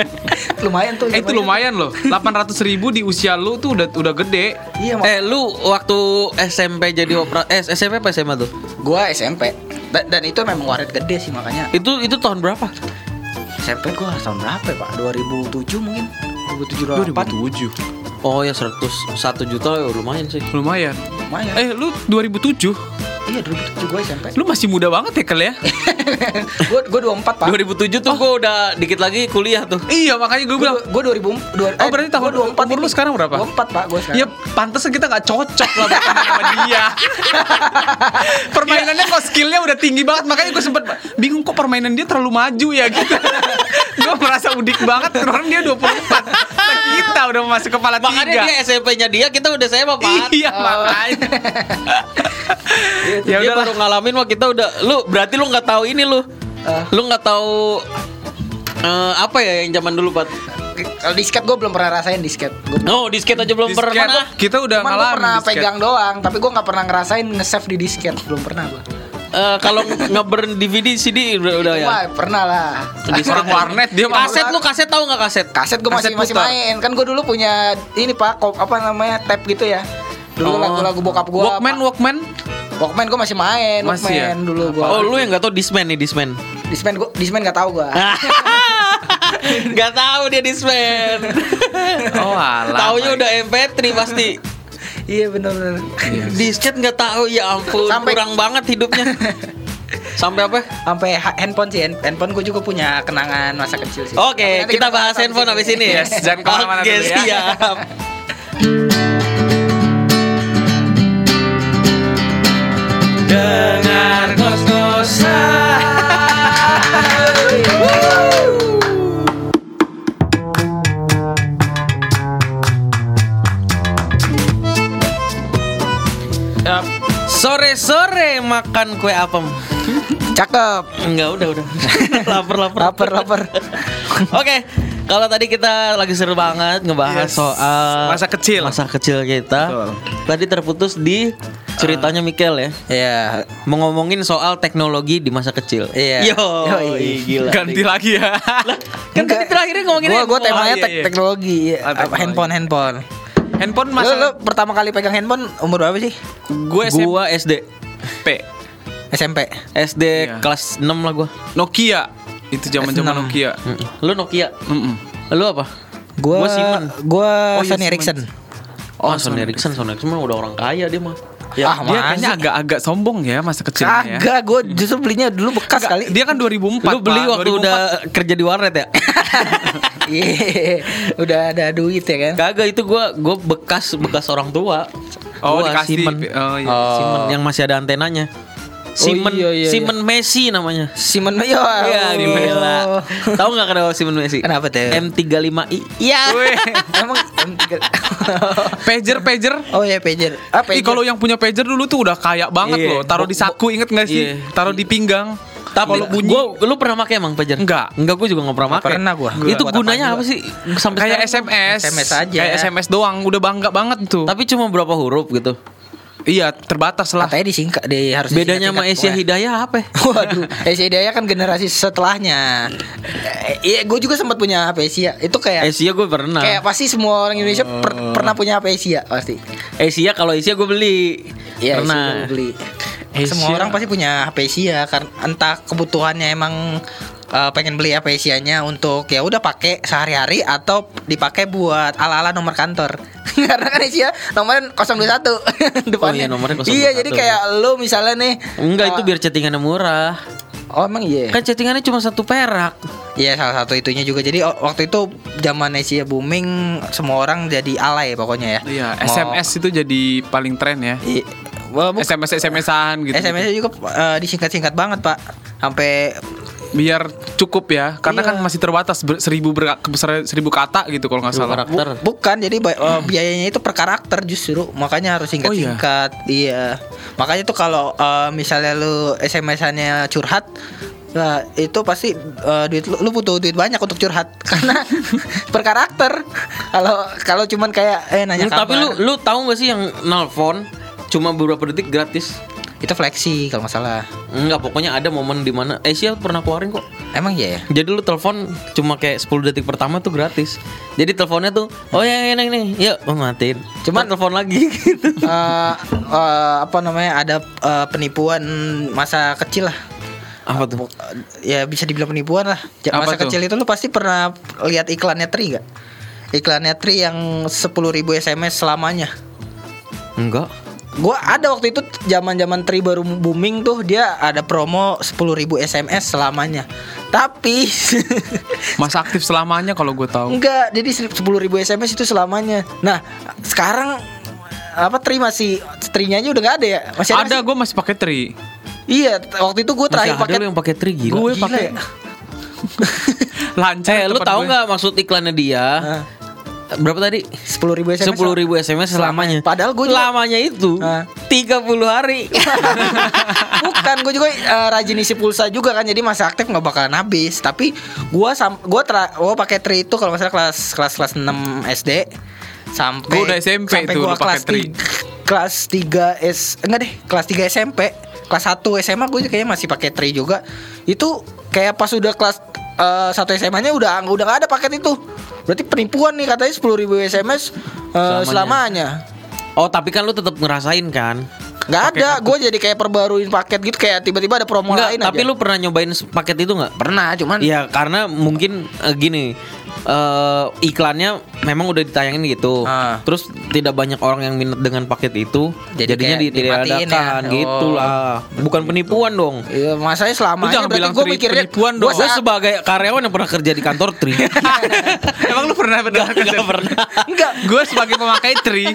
lumayan tuh Eh itu lumayan loh. 800 ribu di usia lu tuh udah udah gede. iya mak- Eh lu waktu SMP jadi opera Eh SMP apa SMA tuh? Gua SMP dan, dan itu memang waret gede sih makanya Itu itu tahun berapa? SMP gua tahun berapa ya pak 2007 mungkin 2007 2008 2007. Oh ya 100 1 juta ya lumayan sih Lumayan. lumayan Eh lu 2007. Iya 2007 gua SMP Lu masih muda banget ya Kel ya? gua gua 24 pak 2007 tuh gue udah dikit lagi kuliah tuh iya makanya gue bilang. gua, gua 2000 dua, Oh, berarti tahun- gua 24 umur lu sekarang berapa? 24 pak gua sekarang Ya pantas kita nggak cocok lah sama dia. Permainannya kok skillnya udah tinggi banget makanya gue sempet bingung kok permainan dia terlalu maju ya gitu. gue merasa udik banget orang dia 24 Nah, kita udah masuk kepala Makanya tiga. dia SMP-nya dia kita udah SMA Pak Iya makanya. Ya Ya dia baru ngalamin wah kita udah lu berarti lu nggak tahu ini lu. Ah. Lu nggak tahu eh, apa ya yang zaman dulu, Pat? kalau disket gua belum pernah rasain disket gua Oh, disket aja belum Disket, pernah. Kita udah Cuman gua ngalamin pernah disket. pegang doang tapi gua nggak pernah ngerasain nge-save di disket belum pernah gua Eh, kalau nge-burn DVD CD udah, udah ya. Wah, pernah lah Orang warnet dia mah. Kaset lu kaset tahu nggak kaset? kaset gue masih Kaset masih putar. main kan gue dulu punya ini pak apa namanya tape gitu ya dulu Oh. lagu-lagu bokap gue Walkman, Walkman. Walkman gue masih main Masih Walkman ya? dulu gue Oh, lu yang nggak tahu Disman nih, Disman. Disman gue Disman gak tahu gue Gak tahu dia Disman. Oh alah. Taunya udah MP3 pasti. Iya benar-benar. Disket nggak tahu ya ampun. Sampai- kurang banget hidupnya. Sampai apa? Sampai ha- handphone sih, hand- handphone gue juga punya kenangan masa kecil sih. Oke, Tapi nanti kita bahas handphone habis ini ya. Yes, jangan ke mana-mana Oke, dulu ya. siap. Dengar Yap. Sore-sore makan kue apem. Cakep. Enggak, udah, udah. lapar, lapar. Lapar, lapar. Oke, kalau tadi kita lagi seru banget ngebahas Yes. soal Masa kecil. Masa kecil kita. Betul. Tadi terputus di ceritanya Mikel ya. Iya. Mau ngomongin soal teknologi di masa kecil. Iya. Yo, Yoi. gila. Ganti lagi ya. Kan tadi terakhirnya ngomongin Gua gua temanya Oh, iya, iya. teknologi, Ah, teknologi. handphone handphone. Handphone masa lu pertama kali pegang handphone umur berapa sih? gue SMP. Gua SD. SMP. SD Iya. kelas 6 lah gua. Nokia. Itu zaman-zaman S6. Nokia. Mm-mm. Lu Nokia. Mm-mm. Lu apa? Gua Gua Simon. Gua Oh, iya, Sony Simon. Ericsson. Oh, Sony Ericsson, Sony Ericsson mah udah orang kaya dia mah. Ya, Ah, Dia kayaknya agak-agak sombong ya masa kecilnya ya. Kagak, gua justru belinya dulu bekas kali. Dia kan 2004. lu beli Pak. waktu 2004. udah kerja di warnet ya? Iya, udah ada duit ya kan? Kagak itu gua gua bekas bekas orang tua. Oh, Gua dikasih. Simon. Oh, iya. Simon yang masih ada antenanya. Simon iya, iya, Simon Messi namanya. Simon Mayo. Iya, gila. Tahu nggak kenapa Simon Messi? Kenapa tuh? M35i. Iya. Emang M3 pager pager. Oh ya pager. Ah, Ih, pager. kalau yang punya pager dulu tuh udah kaya banget Iya. loh. Taruh di saku inget gak sih? Iya. Taruh di pinggang. Tapi kalau bunyi gua, lu pernah pakai emang pajar? Enggak. Enggak, gua juga nggak pernah pakai. Pernah gua. Itu Buat gunanya apa sih? Sampai kayak? SMS. SMS aja. Kayak SMS doang, udah bangga banget tuh. Tapi cuma berapa huruf gitu. Iya, terbatas lah. Katanya disingkat di harus Bedanya sama Asia. Hidayah apa? ya? Waduh, Asia Hidayah kan generasi setelahnya. Eh, Iya, gue juga sempat punya HP Asia. Itu kayak Asia gue pernah. kayak pasti semua orang Indonesia per- pernah punya HP Asia pasti. Asia kalau Asia gue beli. Iya, Asia pernah. gua beli. Asia. Semua orang pasti punya HP Asia karena entah kebutuhannya emang eh, pengen beli HP Asia-nya untuk ya udah pakai sehari-hari atau dipakai buat ala-ala nomor kantor. Karena kan Asia nomornya 021 depannya. iya, nomornya 021. Iya, jadi kayak lu misalnya nih Enggak itu eh, biar chattingannya murah. Oh, emang iya. Kan chattingannya cuma satu perak. Iya salah satu itunya juga. Jadi waktu itu zaman Asia booming semua orang jadi alay pokoknya ya. Iya, Mau- SMS itu jadi paling tren ya. I- bu- SMS SMS-an gitu. SMS -nya juga eh, disingkat-singkat banget pak. Sampai Biar cukup ya, karena Iya. kan masih terbatas ber- seribu ber- ser- seribu kata gitu kalau nggak salah. karakter. bu- bukan jadi eh, biayanya itu per karakter justru makanya harus singkat-singkat. iya. Makanya tuh kalau eh, misalnya lu SMS-annya curhat Nah, itu pasti eh, duit lu, lu butuh duit banyak untuk curhat karena per karakter. Kalau kalau cuman kayak eh nanya Lu- tapi lu kabar, lu tahu gak sih yang nelpon cuma beberapa detik gratis? Itu fleksi kalau nggak salah. Enggak, pokoknya ada momen di mana Asia pernah keluarin kok. Emang iya ya? Jadi lu telepon cuma kayak 10 detik pertama tuh gratis. Jadi teleponnya tuh, oh ya ini nih, yuk oh, matiin. Cuman telepon lagi gitu. eh eh, apa namanya ada eh, penipuan masa kecil lah Apa tuh? ya bisa dibilang penipuan lah Ja- Apa masa tuh? kecil itu lu pasti pernah lihat iklannya Tri gak iklannya Tri yang 10.000 SMS selamanya Enggak. Gua ada waktu itu zaman zaman Tri baru booming tuh dia ada promo 10.000 SMS selamanya tapi Masa aktif selamanya kalau gue tahu. enggak jadi 10.000 SMS itu selamanya nah sekarang apa Tri masih Trinya aja udah gak ada ya masih ada, Ada gue masih pakai tri. iya waktu itu gue terakhir pakai yang pakai tri gila. Gue pakai ya. lancar. Eh, lu tahu nggak maksud iklannya dia? Nah, Berapa tadi? 10.000 SMS Sepuluh ribu SMS selamanya. Padahal juga- lamanya itu Hah? 30 hari. Bukan, gue juga eh, rajin isi pulsa juga kan, jadi masa aktif nggak bakalan habis. Tapi gua sam gua tra gua pakai tri itu kalau misalnya kelas kelas kelas 6 SD sampai Gua udah SMP sampai tuh gua kelas tri. tiga- kelas 3 S enggak deh, kelas 3 SMP, kelas 1 SMA gue kayaknya masih pakai tri juga. Itu kayak pas udah kelas eh, 1 SMA-nya udah udah nggak ada paket itu. Berarti penipuan nih katanya 10.000 SMS eh, Selamanya. selamanya. Oh, tapi kan lu tetap ngerasain kan? Nggak ada, gue jadi kayak perbaruin paket gitu kayak tiba-tiba ada promo Enggak, lain tapi aja. lu pernah nyobain paket itu nggak? pernah, cuman Iya, karena mungkin eh, gini, eh, iklannya memang udah ditayangin gitu. Ah. Terus tidak banyak orang yang minat dengan paket itu, Jadi jadinya ditiadakan ya? gitu Oh. lah. Bukan penipuan dong. Iya, masanya selama Lu jangan bilang gue mikirnya penipuan dong. Gue sebagai karyawan yang pernah kerja di kantor Tri. Emang lu pernah benar Gak pernah. Enggak, Gue sebagai pemakai tri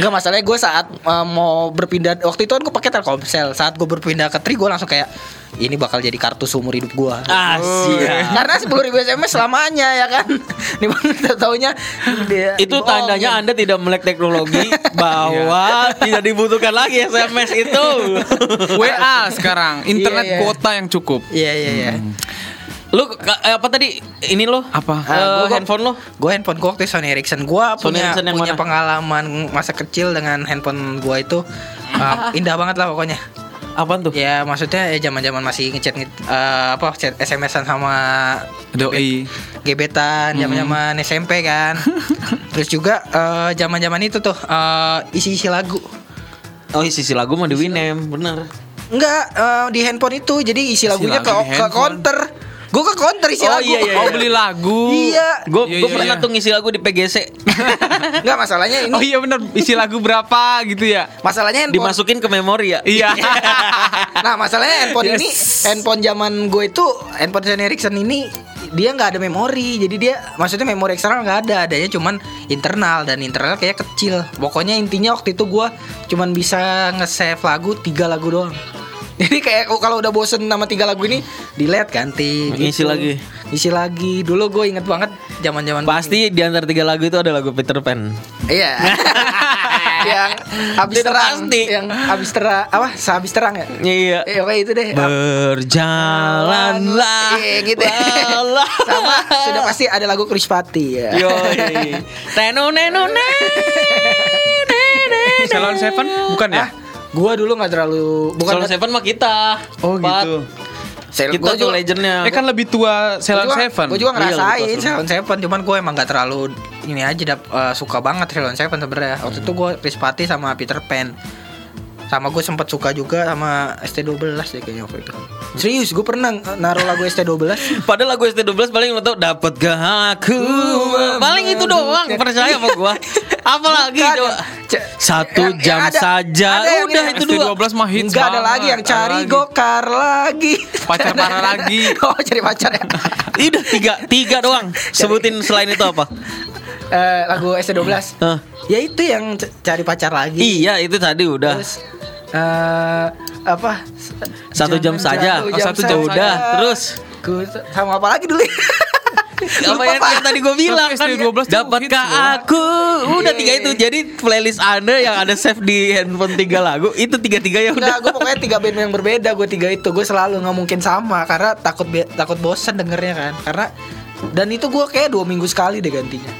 Enggak masalahnya gue saat uh, mau berpindah waktu itu kan gue pakai Telkomsel. Saat gue berpindah ke Tri gue langsung kayak ini bakal jadi kartu seumur hidup gue. Asia. Karena sepuluh ribu SMS selamanya ya kan. Nih bang taunya dia Itu tandanya Anda tidak melek teknologi bahwa tidak dibutuhkan lagi SMS itu. WA sekarang internet Iya, iya. kuota yang cukup Iya iya iya. Lu eh, apa tadi? Ini lo? Apa? Eh, Ah, gua- handphone lo? Gue handphone gue waktu Sony Ericsson Gue punya, Ericsson punya mana? pengalaman masa kecil dengan handphone gue itu uh, Indah banget lah pokoknya Apaan tuh? Ya maksudnya ya zaman-zaman masih ngechat nge- uh, apa chat SMS-an sama doi gebetan Hmm. zaman-zaman SMP kan. Terus juga eh, zaman-zaman itu tuh eh, isi-isi lagu. Oh, sisi lagu mah di Winem, bener. Enggak eh, di handphone itu. Jadi isi lagunya lagu ke, ke handphone. counter. Gue ke counter isi Oh, lagu. iya, iya, oh beli lagu Iya. Gue Iya, gue iya, pernah iya. tuh ngisi lagu di PGC. Enggak masalahnya ini. oh iya bener isi lagu berapa gitu ya Masalahnya handphone. Dimasukin ke memori ya. iya Nah, masalahnya handphone ini Yes. handphone zaman gue itu handphone Sony Ericsson ini dia nggak ada memori. Jadi dia maksudnya memori eksternal nggak ada, adanya cuman internal dan internal kayak kecil. Pokoknya intinya waktu itu gue cuman bisa nge-save lagu tiga lagu doang. Jadi kayak kalau udah bosen sama tiga lagu ini, delete ganti. Isi lagi. Isi lagi. Dulu gue inget banget zaman-zaman Pasti di antara tiga lagu itu ada lagu Peter Pan. Iya. yang habis terang, pasti. yang habis terang apa? Sehabis terang ya? Iya. Eh, oke itu deh. Berjalanlah. Iya gitu. Walah. Sama sudah pasti ada lagu Krispati ya. Yoi. Teno neno ne. Salon Seven bukan ya Ah, gua dulu nggak terlalu bukan Solo Seven mah kita. oh Pat. gitu Sel- Kita gua tuh juga- legendnya. eh kan lebih tua Salon Seven Gue juga Iya, ngerasain tua Salon Seven Cuman gue emang gak terlalu Ini aja dap, eh, Suka banget Salon Seven sebenarnya Waktu itu gue Krispati sama Peter Pan Sama gue sempat suka juga sama ST12 deh kayaknya waktu itu Serius gue pernah naruh lagu ST12 Padahal lagu ST12 paling lo tau dapat gak aku paling itu doang percaya sama gua. Apalagi coba satu yang- jam ada- saja. ada udah itu dua. ST12 mah hits Enggak ada lagi yang cari gokar lagi. Pacar parah lagi. Oh cari pacar ya. Udah tiga tiga doang. Sebutin selain itu apa? Eh, Lagu ST12 Hah? Ya itu yang cari pacar lagi. Iya itu tadi udah. Terus eh apa? Satu jam saja. jatuh Oh, jam satu jam saja. udah. Terus? Ku- sama apa lagi dulu? apa Lupa, yang, yang tadi gue bilang kan ST12 tuh dapatkah loh. aku udah Iya, tiga iya. itu jadi playlist anda yang ada save di handphone tiga lagu itu tiga tiga ya udah Enggak, gue pokoknya tiga band yang berbeda Gue tiga itu Gue selalu nggak mungkin sama Karena takut takut bosen dengernya kan Karena Dan itu gue kayak dua minggu sekali deh gantinya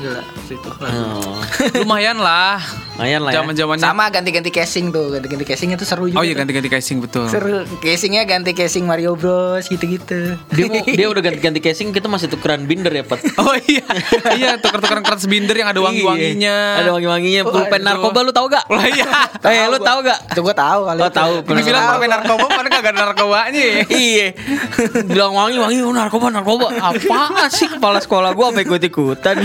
Gila itu Oh, lumayan lah lumayan lah ya. zaman zamannya Sama ganti-ganti casing tuh Ganti-ganti casing itu seru juga oh iya tuh. ganti-ganti casing betul Seru Casingnya ganti casing Mario Bros Gitu-gitu dia mau, dia udah ganti-ganti casing kita masih tukeran binder ya Pat oh iya iya tuker-tukeran kertas binder yang ada wangi-wanginya Iya, Ada wangi-wanginya. Oh, Pulpen narkoba lu tahu gak? Lah iya. Eh, lu tahu gak? Itu gue tahu kali Oh. Gua Dibilang permen narkoba kan kagak ada narkobanya ya. iya. Bilang wangi-wangi oh, narkoba narkoba. Apa sih kepala sekolah gua apa ikut-ikutan?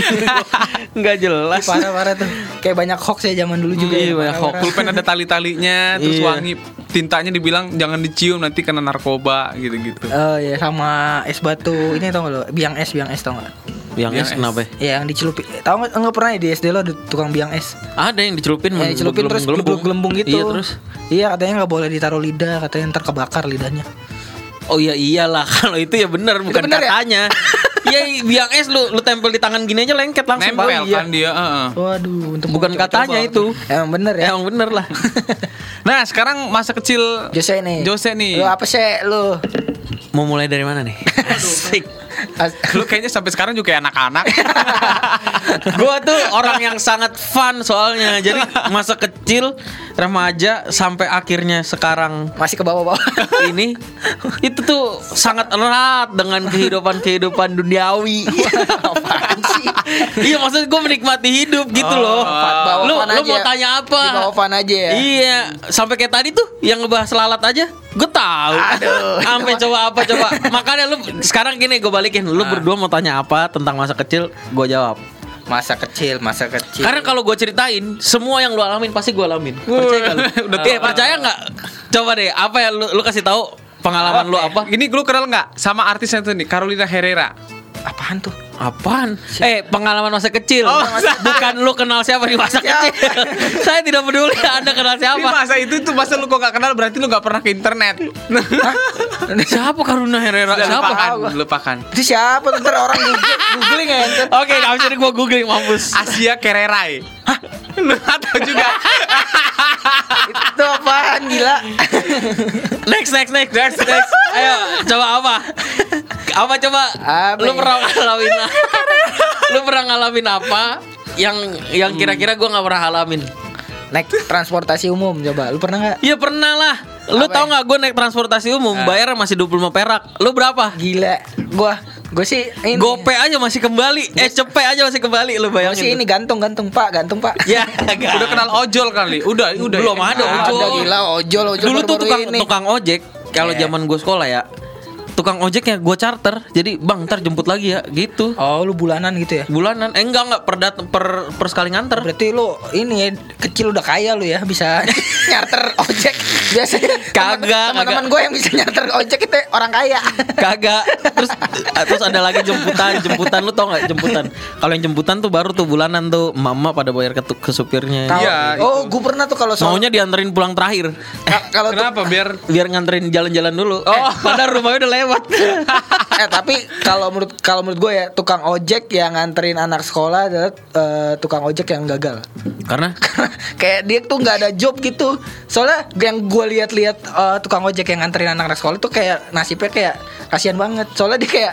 Enggak jelas. Parah-parah tuh Kayak banyak hoax ya zaman dulu juga Iya, ya, banyak parah-parah. Pulpen ada tali-talinya terus Iya. wangi tintanya dibilang jangan dicium nanti kena narkoba gitu-gitu. Oh iya sama es batu ini tau gak lo biang es biang es tau gak? Yang Yang es kenapa? ya? Ya, yang dicelupin tau gak nggak pernah ya di SD lo ada tukang biang es Ada yang dicelupin, yang dicelupin terus gelembung-gelembung gitu Iya terus. iya katanya nggak boleh ditaruh lidah katanya ntar kebakar lidahnya Oh iya iyalah kalau itu ya benar bukan bener ya? Iya biang es lu lu tempel di tangan gini aja lengket langsung Nempel. Iya. kan dia. heeh. waduh untuk Bukan katanya itu. emang bener ya Emang bener lah. Nah sekarang masa kecil Jose nih Jose nih. lu apa sih lu Mau mulai dari mana nih? Asik. As- Lu kayaknya sampai sekarang juga kayak anak-anak. Gua tuh orang yang sangat fun soalnya. Jadi masa kecil, remaja sampai akhirnya sekarang masih ke bawah-bawah ini itu tuh sangat erat dengan kehidupan-kehidupan duniawi. apaan sih iya maksud gue menikmati hidup gitu loh. Bawa Lu lu mau tanya apa? Di bawah fan aja ya. Iya, sampai kayak tadi tuh yang ngebahas lalat aja, gue tahu. Aduh. Sampai coba apa coba. Makanya lu sekarang gini gue balikin, lu Ah. berdua mau tanya apa tentang masa kecil, gue jawab. Masa kecil, masa kecil. Karena kalau gue ceritain, semua yang lu alamin pasti gue alamin. Percaya lu? Udah Iya, percaya nggak? Coba deh, apa ya lu, lu kasih tahu pengalaman lu apa? Ini lu kenal nggak sama artisnya tuh nih Carolina Herrera? Apaan tuh? Apaan? Eh, pengalaman masa kecil. Oh, Bukan lu kenal siapa di masa Siapa? kecil. Saya tidak peduli Anda kenal siapa. masa itu tuh masa lu kok gak kenal berarti lu gak pernah ke internet. Siapa Karuna Herrera? Udah Siapa? lupakan, lupakan. Itu siapa? Ntar orang googling, googling ya. Oke, gak bisa gua googling mampus. Asia Kererai. Hah? Lu tahu juga. Itu apaan gila? Next, next, next, next, next. Ayo, coba apa? Apa coba? Apa lu ya? pernah ngalamin Lu pernah ngalamin apa yang yang kira-kira gua nggak pernah ngalamin? Naik transportasi umum coba. Lu pernah nggak? Iya pernah lah. Lu Apa tau ya? nggak gue naik transportasi umum bayar masih 25 perak. Lu berapa? Gila. Gua gua sih ini. Gope aja masih kembali. Eh cepet aja masih kembali lu Gua sih bayangin. ini gantung gantung Pak, gantung Pak. Ya, Udah kenal ojol kali. Udah, udah. Belum ada Ada ojol. gila ojol ojol Dulu tuh baru-baru tukang ini. tukang ojek kalau Iya. zaman gue sekolah ya. Tukang ojeknya gue charter. Jadi, "Bang, ntar jemput lagi ya." gitu. Oh, lu bulanan gitu ya? Bulanan. Eh enggak enggak per dat- per, per sekali nganter. Berarti lu ini ya, kecil udah kaya lu ya bisa nyarter ojek. Biasanya Kagak, teman-teman gue yang bisa nyarter ojek itu orang kaya. Kagak. Terus terus ada lagi jemputan, jemputan lu tau nggak jemputan? Kalau yang jemputan tuh baru tuh bulanan tuh mama pada bayar ke, ke supirnya. Kalau- Iya, oh, gue pernah tuh kalau soal Maunya dianterin pulang terakhir. ka- kalau tuh- Kenapa? Biar Biar nganterin jalan-jalan dulu. Oh. Eh, padahal rumahnya udah lewat. eh tapi kalau menurut kalau menurut gue ya tukang ojek yang nganterin anak sekolah adalah eh, tukang ojek yang gagal. Karena Karena kayak dia tuh nggak ada job gitu. Soalnya yang gue lihat-lihat eh, tukang ojek yang nganterin anak-anak sekolah tuh kayak nasibnya kayak kasihan banget. Soalnya dia kayak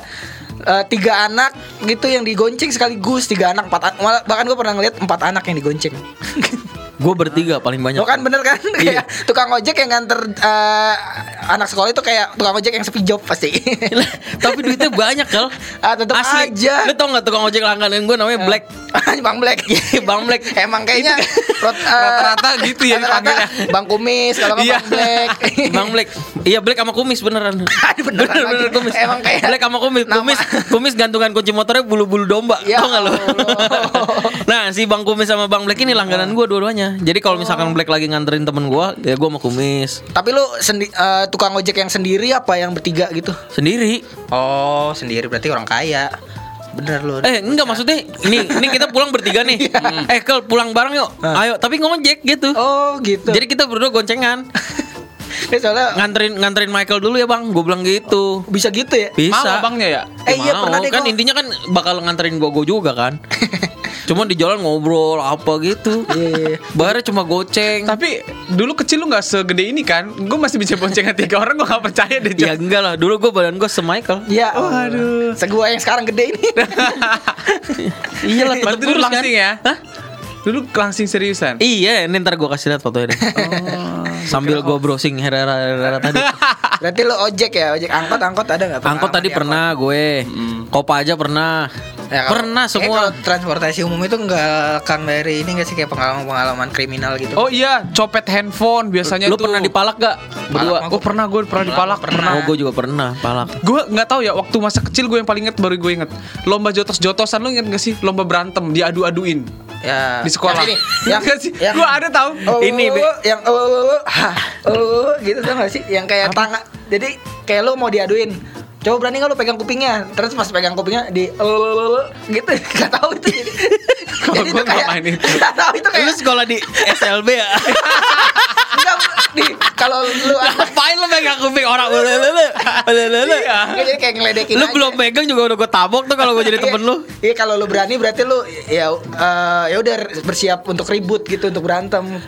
eh, tiga anak gitu yang digonceng sekaligus tiga anak empat an- bahkan gue pernah ngeliat empat anak yang digonceng. gue bertiga paling banyak. Lo kan bener kan Iya. kayak tukang ojek yang nganter eh, anak sekolah itu kayak tukang ojek yang sepi job pasti. Tapi duitnya banyak kal. Ah, tetep Asli. aja. Lu tau gak tukang ojek langganan gue namanya Black. Bang Black. Bang Black. Emang kayaknya eh, Rata-rata gitu ya dipanggilnya. Bang Kumis kalau nggak Iya. Bang Black. Bang Black. Iya Black sama kumis beneran. Aduh, beneran lagi. kumis. Emang kayak Black sama kumis. nama- Kumis kumis gantungan kunci motornya bulu-bulu domba. Ya Tau gak? Allah. nah, si Bang Kumis sama Bang Black ini langganan gue dua-duanya. Jadi kalau misalkan Black lagi nganterin temen gue, ya gue sama Kumis Tapi lu sendi eh, tukang ojek yang sendiri apa yang bertiga gitu? sendiri. Oh, sendiri berarti orang kaya. Bener lu. Eh enggak maksudnya ini ini kita pulang bertiga nih. Eh Kel pulang bareng yuk. Ayo tapi ngojek gitu. Oh, gitu. Jadi kita berdua goncengan. Eh, soalnya nganterin nganterin Michael dulu ya bang. Gue bilang gitu. bisa gitu ya? Bisa. Mau abangnya ya? Eh, iya, Mau. pernah deh kan gua- intinya kan bakal nganterin gue gue juga kan. Cuma di jalan ngobrol apa gitu. Iya. Bayarnya cuma goceng. Tapi dulu kecil lu gak segede ini kan? Gue masih bisa boncengan tiga orang, gue gak percaya deh. Ya enggak lah. Dulu gue badan gue se Michael. Iya. Waduh. Segua yang sekarang gede ini. Iya lah. Berarti dulu kan? langsing ya? Hah? Dulu langsing seriusan. Iya, ini ntar gue kasih lihat fotonya deh. Sambil gue browsing Herrera Herrera tadi. Berarti lu ojek ya, ojek angkot angkot ada nggak? Angkot tadi pernah gue. Kopa aja pernah. Ya, kalau- pernah semua. kalau transportasi umum itu nggak kang dari ini nggak sih kayak pengalaman-pengalaman kriminal gitu? Oh iya, copet handphone biasanya Lu tuh. pernah dipalak gak? Berdua. Oh pernah gue pernah dipalak pernah. Oh, gue juga pernah palak. Gue nggak tahu ya waktu masa kecil gue yang paling inget baru gue inget lomba jotos-jotosan lu inget gak sih lomba berantem diadu-aduin ya. di sekolah. Yang ini, Ingat yang, nggak sih? yang Gue ada tahu. Oh, Ini, Be. yang oh, oh, oh, ha, oh, gitu tau gak sih? Yang kayak tangan. Jadi kayak lu mau diaduin. Coba berani nggak lu pegang kupingnya? Terus pas pegang kupingnya di gitu. Gak tahu itu. Jadi, itu kayak nggak main itu. Gak tahu itu kayak Lu sekolah di SLB ya? enggak di kalau lu Ngapain lu megang kuping orang? Lelele. Lelele. Nggak, jadi kayak ngeledekin Lu belum megang juga udah gue tabok tuh kalau gue jadi Iya, temen lu. Iya kalau lu berani berarti lu ya eh, ya udah bersiap untuk ribut gitu untuk berantem.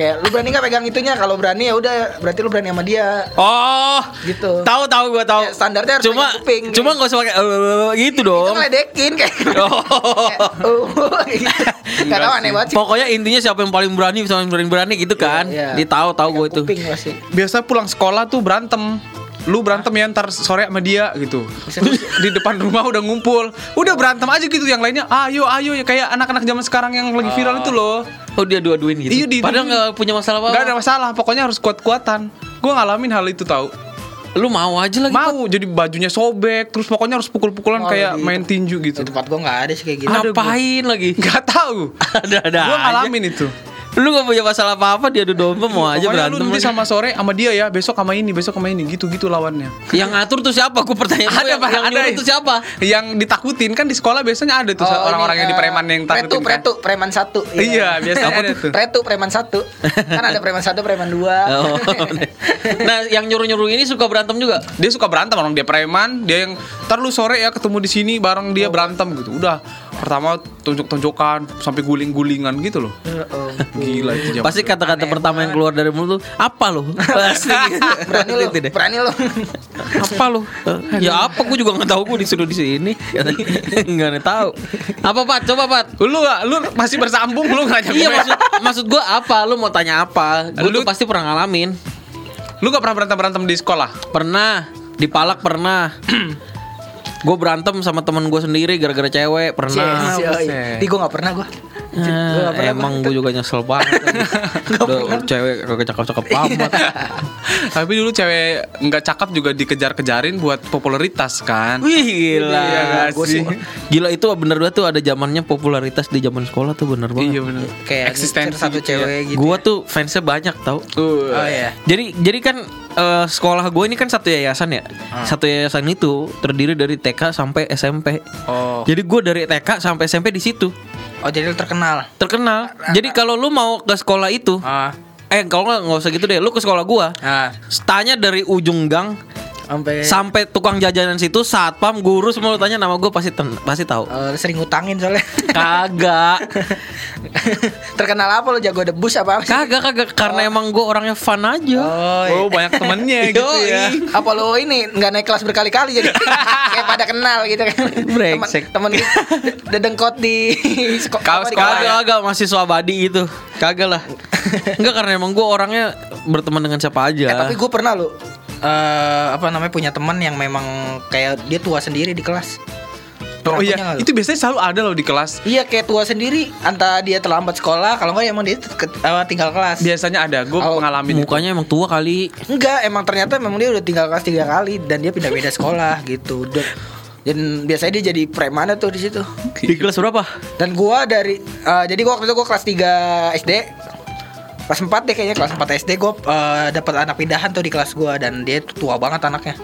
Kayak lu berani nggak pegang itunya? Kalau berani ya udah berarti lu berani sama dia. Oh, Gitu. Tahu tahu gue tahu. Ya, standarnya harus cuma kuping. cuma gak usah pakai eh, gitu Itu dong. ngeledekin kayak. Oh. kayak, oh, gitu. Aneh banget sih. Pokoknya intinya siapa yang paling berani, siapa yang berani berani gitu kan. Iya. Ditahu tahu gue itu. Biasa pulang sekolah tuh berantem. Lu berantem ya ntar sore sama dia gitu. Terus di depan rumah udah ngumpul, udah berantem aja gitu. Yang lainnya, ayo ayo ya kayak anak-anak zaman sekarang yang lagi viral itu loh. Oh dia dua-duin gitu. Iya, di- Padahal nggak punya masalah apa. Gak ada masalah, pokoknya harus kuat-kuatan. Gue ngalamin hal itu tahu. Lu mau aja lagi. Mau jadi bajunya sobek, terus pokoknya harus pukul-pukulan Oh, kayak gitu. main tinju gitu. Tempat gua nggak ada sih kayak gitu. Ada. Ngapain lagi? Gak tahu. Ada-ada Gue aja. ngalamin itu. Lu gak punya masalah apa-apa dia adu domba mau aja Pokoknya berantem. lu nanti sama sore sama dia ya, besok sama ini, besok sama ini, gitu-gitu lawannya. Yang ngatur tuh siapa? Gue pertanyaan yang, Pak, yang nyuruh tuh siapa? Yang ditakutin kan di sekolah biasanya ada tuh Oh, orang-orang yang di eh, preman yang pretu, takutin kan. pretu, preman satu. Iya, biasanya ada tuh. Pretu, preman satu. kan ada preman satu, preman dua. Oh. nah, yang nyuruh-nyuruh ini suka berantem juga. Dia suka berantem orang dia preman, dia yang ntar lu sore ya ketemu di sini bareng dia berantem gitu. Udah pertama tunjuk-tunjukkan sampai guling-gulingan gitu loh. Oh. Gila itu zaman Pasti kata-kata pertama yang keluar dari mulut tuh apa lo? Pasti berani lo, Gitu berani lo. Apa lo? ya apa? Gue juga nggak tahu. Gue disuruh di sini. Katanya nggak ada tahu. Apa Pat? Coba Pat. Lu gak, lu masih bersambung lu nggak Iya maksud maksud gue apa? Lu mau tanya apa? Gue Lu- tuh pasti pernah ngalamin. Lu gak pernah berantem-berantem di sekolah? Pernah dipalak pernah. gue berantem sama temen gue sendiri gara-gara cewek pernah. Di gua nggak pernah gua. Eh, Gua pernah, emang gue juga nyesel banget. Udah cewek kagak cakep-cakep amat. Tapi dulu cewek nggak cakep juga dikejar-kejarin buat popularitas kan? Wih gila. Iya sih? Gila itu bener banget tuh ada zamannya popularitas di zaman sekolah tuh bener banget. Iya bener. Kayak Eksistensi satu gitu ya. cewek gitu. Gua tuh fansnya banyak tau. Oh iya. Jadi jadi kan eh, sekolah gue ini kan satu yayasan ya. Ah. Satu yayasan itu terdiri dari TK sampai SMP. Oh. Jadi gue dari TK sampai SMP di situ Oh jadi lu terkenal. terkenal. Jadi kalau lu mau ke sekolah itu, Ah. eh kalau nggak nggak usah gitu deh. Lu ke sekolah gua, Ah. tanya dari ujung gang Sampai sampai tukang jajanan situ, satpam, guru semua tanya nama gue pasti ten- pasti tahu. Eh, sering ngutangin soalnya. Kagak, terkenal apa lu jago debus apa? kagak, kagak. Karena emang gue orangnya fun aja. Oh, iya. Oh banyak temennya gitu ya. apa lo ini nggak naik kelas berkali-kali jadi kayak pada kenal gitu kan Brengsek. temen temen dedengkot di seko- Kau apa, di sekolah. Kagak, kagak masih swabadi itu. Kagak lah. Enggak karena emang gue orangnya berteman dengan siapa aja. Eh, tapi gue pernah lo eh apa namanya punya teman yang memang kayak dia tua sendiri di kelas Oh Pernah iya, itu biasanya selalu ada loh di kelas. Iya kayak tua sendiri Entah dia terlambat sekolah Kalau enggak emang dia ke- eh, tinggal kelas Biasanya ada, gue Oh, mengalami itu. mukanya emang tua kali. Enggak emang ternyata memang dia udah tinggal kelas tiga kali Dan dia pindah-pindah sekolah gitu Dan, dan biasanya dia jadi preman tuh di situ Di kelas berapa? Dan gua dari eh, jadi gua waktu itu gua kelas 3 SD. Kelas 4 deh kayaknya kelas 4 SD gua eh, dapat anak pindahan tuh di kelas gua dan dia tuh tua banget anaknya.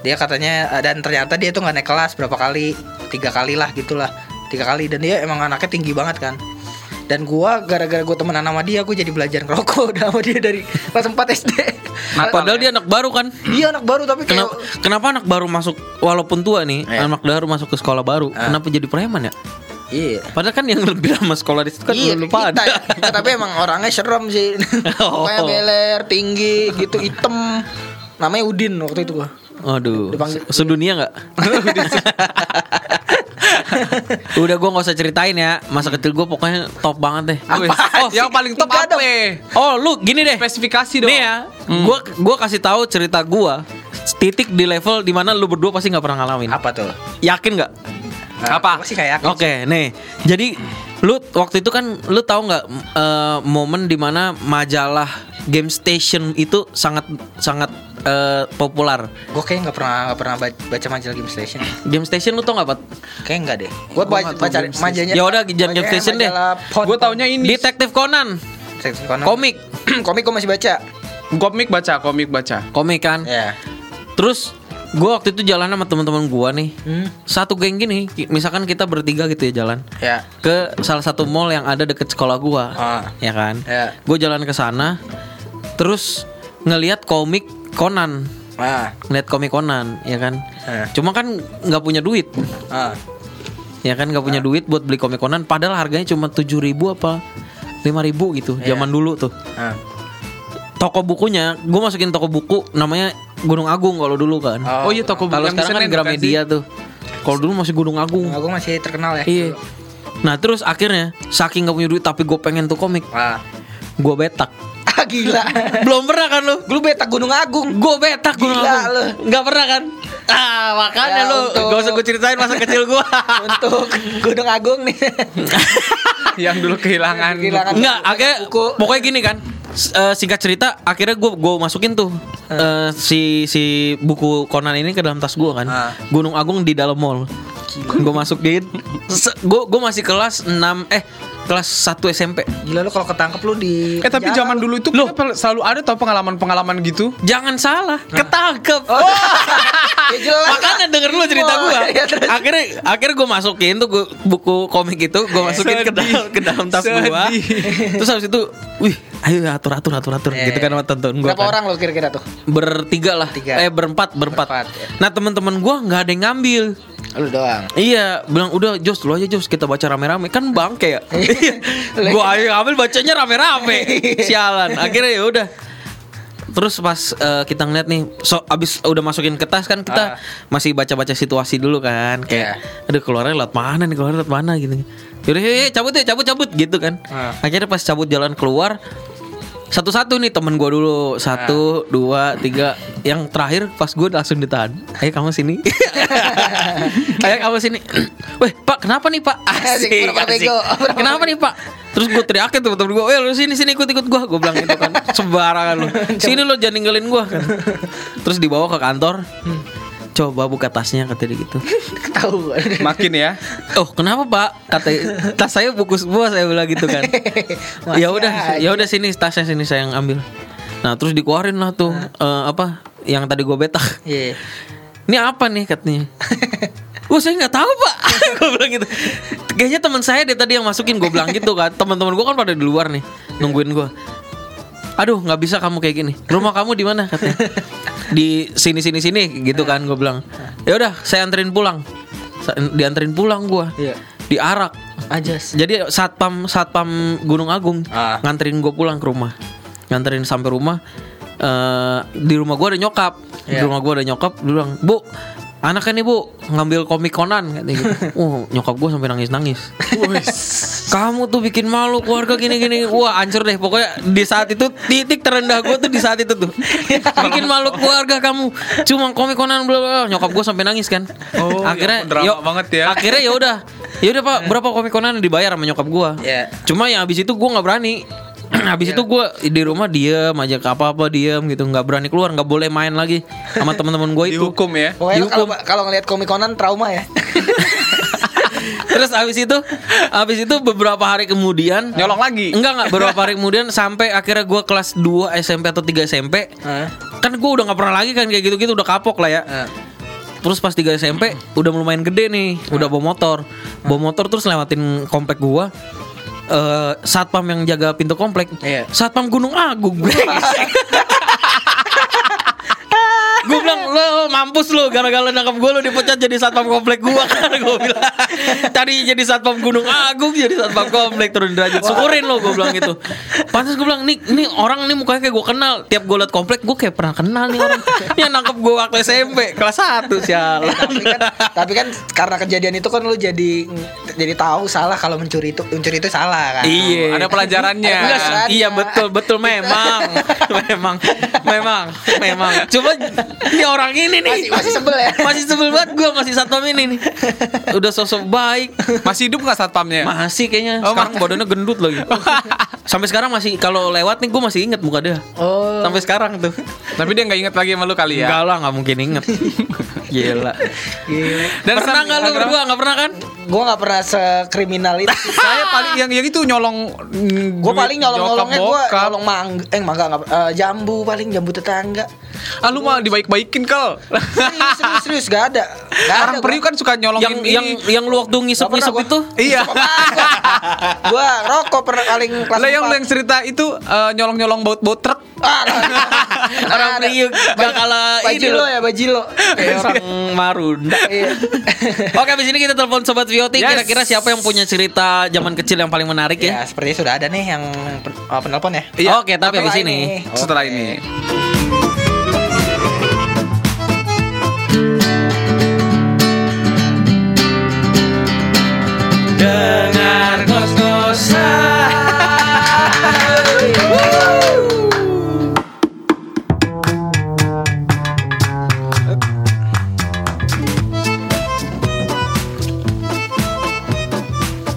Dia katanya eh, dan ternyata dia tuh nggak naik kelas berapa kali? Tiga kali lah gitulah. Tiga kali dan dia emang anaknya tinggi banget kan. Dan gua gara-gara gua temenan sama dia gua jadi belajar ngerokok sama dia dari kelas 4 SD. Nah, padahal dia anak baru kan. Iya anak baru tapi kayak Kenapa, kenapa anak baru masuk walaupun tua nih, Iya. anak baru masuk ke sekolah baru, kenapa jadi preman ya? Iya. Padahal kan yang lebih lama sekolah di situ kan iya, lu lupa kita, ada. kita, tapi emang orangnya serem sih. Oh. Pokoknya beler, tinggi, gitu, hitam. Namanya Udin waktu itu gua. Aduh, Dipanggil- se- sedunia nggak? Udah gue nggak usah ceritain ya masa kecil gue pokoknya top banget deh. Apaan oh, yang paling top Enggak apa? ya? Oh lu gini deh. Spesifikasi dong. Nih ya, gue gua kasih tahu cerita gue titik di level di mana lu berdua pasti nggak pernah ngalamin. Apa tuh? Yakin nggak? Apa? Gua sih kayak yakin Oke, nih. Jadi lu waktu itu kan lu tahu nggak eh, momen di mana majalah Game Station itu sangat sangat eh, populer. Gue kayak nggak pernah nggak pernah baca, majalah Game Station. Game Station lu tau nggak Pat? Kayak enggak deh. Gue Gua baca, nggak baca Game Station. majalahnya. Ya udah, jangan Game Station deh. Gue taunya ini. Detektif Conan, Detektif Conan. komik, komik gue masih baca. Komik baca, komik baca. komik kan. Ya. Terus gua waktu itu jalan sama teman-teman gua nih. Hmm. Satu geng gini, misalkan kita bertiga gitu ya jalan Ya. ke salah satu mall yang ada deket sekolah gua. Ah. Ya kan? Ya. Gue jalan ke sana terus ngelihat komik Conan. Ah. Ngeliat komik Conan, ya kan? Eh. Cuma kan nggak punya duit. Ah. Ya kan nggak punya duit buat beli komik Conan padahal harganya cuma 7000 ribu apa 5000 gitu Iya. zaman dulu tuh. Ah. Toko bukunya, gue masukin toko buku namanya Gunung Agung kalau dulu kan. Oh. Oh iya toko buku Kalau sekarang kan Gramedia tuh. Kalau dulu masih Gunung Agung. Gue masih terkenal ya. Iya. Nah terus akhirnya saking gak punya duit tapi gue pengen tuh komik, Ah. gue betak. Wah gila. Belum pernah kan lu? Lu beta Gunung Agung. Gue betak gue Gila lu. Nggak pernah kan? Ah makanya Ya, lu untuk- Gak usah gue ceritain masa kecil gue Untuk Gunung Agung nih. Yang dulu kehilangan. Kehilangan. Enggak, akhirnya Buku. pokoknya gini kan. Eh, singkat cerita, akhirnya gue gue masukin tuh eh, si si buku Conan ini ke dalam tas gue kan. Ah. Gunung Agung di dalam mall. Gue masukin. Gue gue masih kelas 6 eh kelas 1 SMP. Gila lu kalau ketangkep lu di Eh tapi zaman lu. dulu itu kenapa selalu ada tau pengalaman-pengalaman gitu. Jangan salah, ketangkep. Ya jelas. Makanya denger dulu cerita Oh, gue. iya, akhirnya akhirnya gue masukin tuh gua- buku komik itu gue masukin ke dalam ke dalam tas gue. Terus habis itu, wih, ayo atur atur atur atur Iya, gitu kan sama tonton gue. Berapa orang lu kira-kira tuh? Bertiga lah. Tiga. Eh berempat berempat. Berempat, ya. Nah teman-teman gue nggak ada yang ngambil. Lu doang. Iya, bilang udah Jos lu aja Jos kita baca rame-rame kan bangke ya. gue ayo ngambil bacanya rame-rame. Sialan. Akhirnya ya udah. Terus pas eh, kita ngeliat nih, so abis udah masukin ke tas kan kita Ah. masih baca-baca situasi dulu kan, kayak, aduh keluarnya lewat mana nih, keluarnya lewat mana gitu. Yaudah, yuk, cabut ya, cabut, cabut gitu kan. Ah. Akhirnya pas cabut jalan keluar, satu-satu nih temen gue dulu, satu, dua, tiga, yang terakhir pas gue langsung ditahan. Ayo kamu sini, ayo kamu sini. Weh pak, kenapa nih pak? Asik, bego, berapa Kenapa nih pak? Terus gue teriakin tuh temen gue, eh lu sini sini ikut ikut gue, gue bilang gitu kan, sembarangan lu. Sini lu jangan ninggalin gue kan. Terus dibawa ke kantor, coba buka tasnya kata dia gitu. Tahu. Makin ya. Oh kenapa pak? Kata tas saya buku semua saya bilang gitu kan. Ya udah, ya udah sini tasnya sini saya yang ambil. Nah terus dikeluarin lah tuh eh, apa yang tadi gue betak. Iya. Ini apa nih katanya? Oh saya nggak tahu pak. gue bilang gitu. Kayaknya teman saya deh tadi yang masukin gue bilang gitu kan. Teman-teman gue kan pada di luar nih nungguin gue. Aduh nggak bisa kamu kayak gini. Rumah kamu di mana katanya? Di sini sini sini gitu kan gue bilang. Ya udah saya anterin pulang. Dianterin pulang gue. Iya. Diarak. Ajas. Jadi satpam satpam Gunung Agung Ah. nganterin gue pulang ke rumah, nganterin sampai rumah. eh di rumah gue ada nyokap, di Iya. rumah gue ada nyokap. Dia bilang, bu, anaknya nih bu ngambil komik Conan, katanya gitu. Oh, nyokap gue sampai nangis nangis. Kamu tuh bikin malu keluarga gini gini. Wah, hancur deh. Pokoknya di saat itu titik terendah gue tuh di saat itu tuh. bikin malu keluarga kamu. Cuma komik Conan bla bla. Nyokap gue sampai nangis kan. Oh, ya akhirnya yuk, banget ya. Akhirnya ya udah. Ya udah Pak, berapa komik Conan yang dibayar sama nyokap gua? Iya. Cuma yang habis itu gua nggak berani. habis itu gua di rumah diem aja ke apa-apa diem gitu, nggak berani keluar, nggak boleh main lagi sama teman-teman gua itu. Dihukum ya. Pokoknya Dihukum. kalau ngelihat komik Conan trauma ya. Terus habis itu habis itu beberapa hari kemudian Nyolong lagi. Enggak enggak beberapa hari kemudian sampai akhirnya gua kelas 2 SMP atau 3 SMP. Hah? Kan gua udah nggak pernah lagi kan kayak gitu-gitu udah kapok lah ya. Hah. Terus pas 3 SMP udah lumayan gede nih, udah bawa motor. Bawa motor terus lewatin komplek gua. Eh satpam yang jaga pintu komplek. Iya. Satpam Gunung Agung. gue bilang lo mampus lo gara-gara nangkap gue lo dipecat jadi satpam komplek gua kan gue bilang tadi jadi satpam Gunung Agung jadi satpam komplek turun derajat syukurin lo gue bilang gitu pantas gue bilang nih nih orang nih mukanya kayak gue kenal tiap gue liat komplek gue kayak pernah kenal nih orang yang nangkep gue waktu SMP kelas 1 sialan tapi kan tapi kan karena kejadian itu kan lu jadi jadi tahu salah kalau mencuri itu mencuri itu salah kan. Iya. Ada pelajarannya. Enggak, Pelajarannya. iya betul betul memang memang memang memang. Cuma ini orang ini nih Masih masih sebel ya. masih sebel banget gue masih satpam ini nih. Udah sosok baik. Masih hidup nggak satpamnya? Masih kayaknya Oh, sekarang badannya gendut lagi. Sampai sekarang masih kalau lewat nih gue masih inget muka dia. Oh. Sampai sekarang tuh. Tapi dia nggak inget lagi sama lu kali ya. Enggak lah nggak mungkin inget. Gila. Gila. Dan pernah nggak lu berdua nggak pernah kan? Gue nggak pernah sekriminal itu. Saya paling yang yang itu nyolong. Gue paling nyolong nyolongnya gue nyolong mangga, eh mangga nggak, eh, jambu paling jambu tetangga. Ah lu mah dibaik-baikin kal. Serius serius, serius gak ada. Gak Orang ada, periuk kan suka nyolongin Yang ini. yang yang lu waktu ngisep-ngisep Nggak itu? Iya. Gue rokok pernah paling kelas Lah yang lu yang cerita itu eh, nyolong-nyolong baut-baut truk. Ah, Orang ada. Priuk gak kalah ini Bajilo loh. ya bajilo. Kayak orang Marunda. Iya. Oke, abis ini kita telepon sobat Vioti. Kira-kira siapa yang punya cerita zaman kecil yang paling menarik Ya, ya? sepertinya sudah ada nih yang oh, penelpon ya. Iya. Oke, tapi abis Setelah ini. Setelah ini.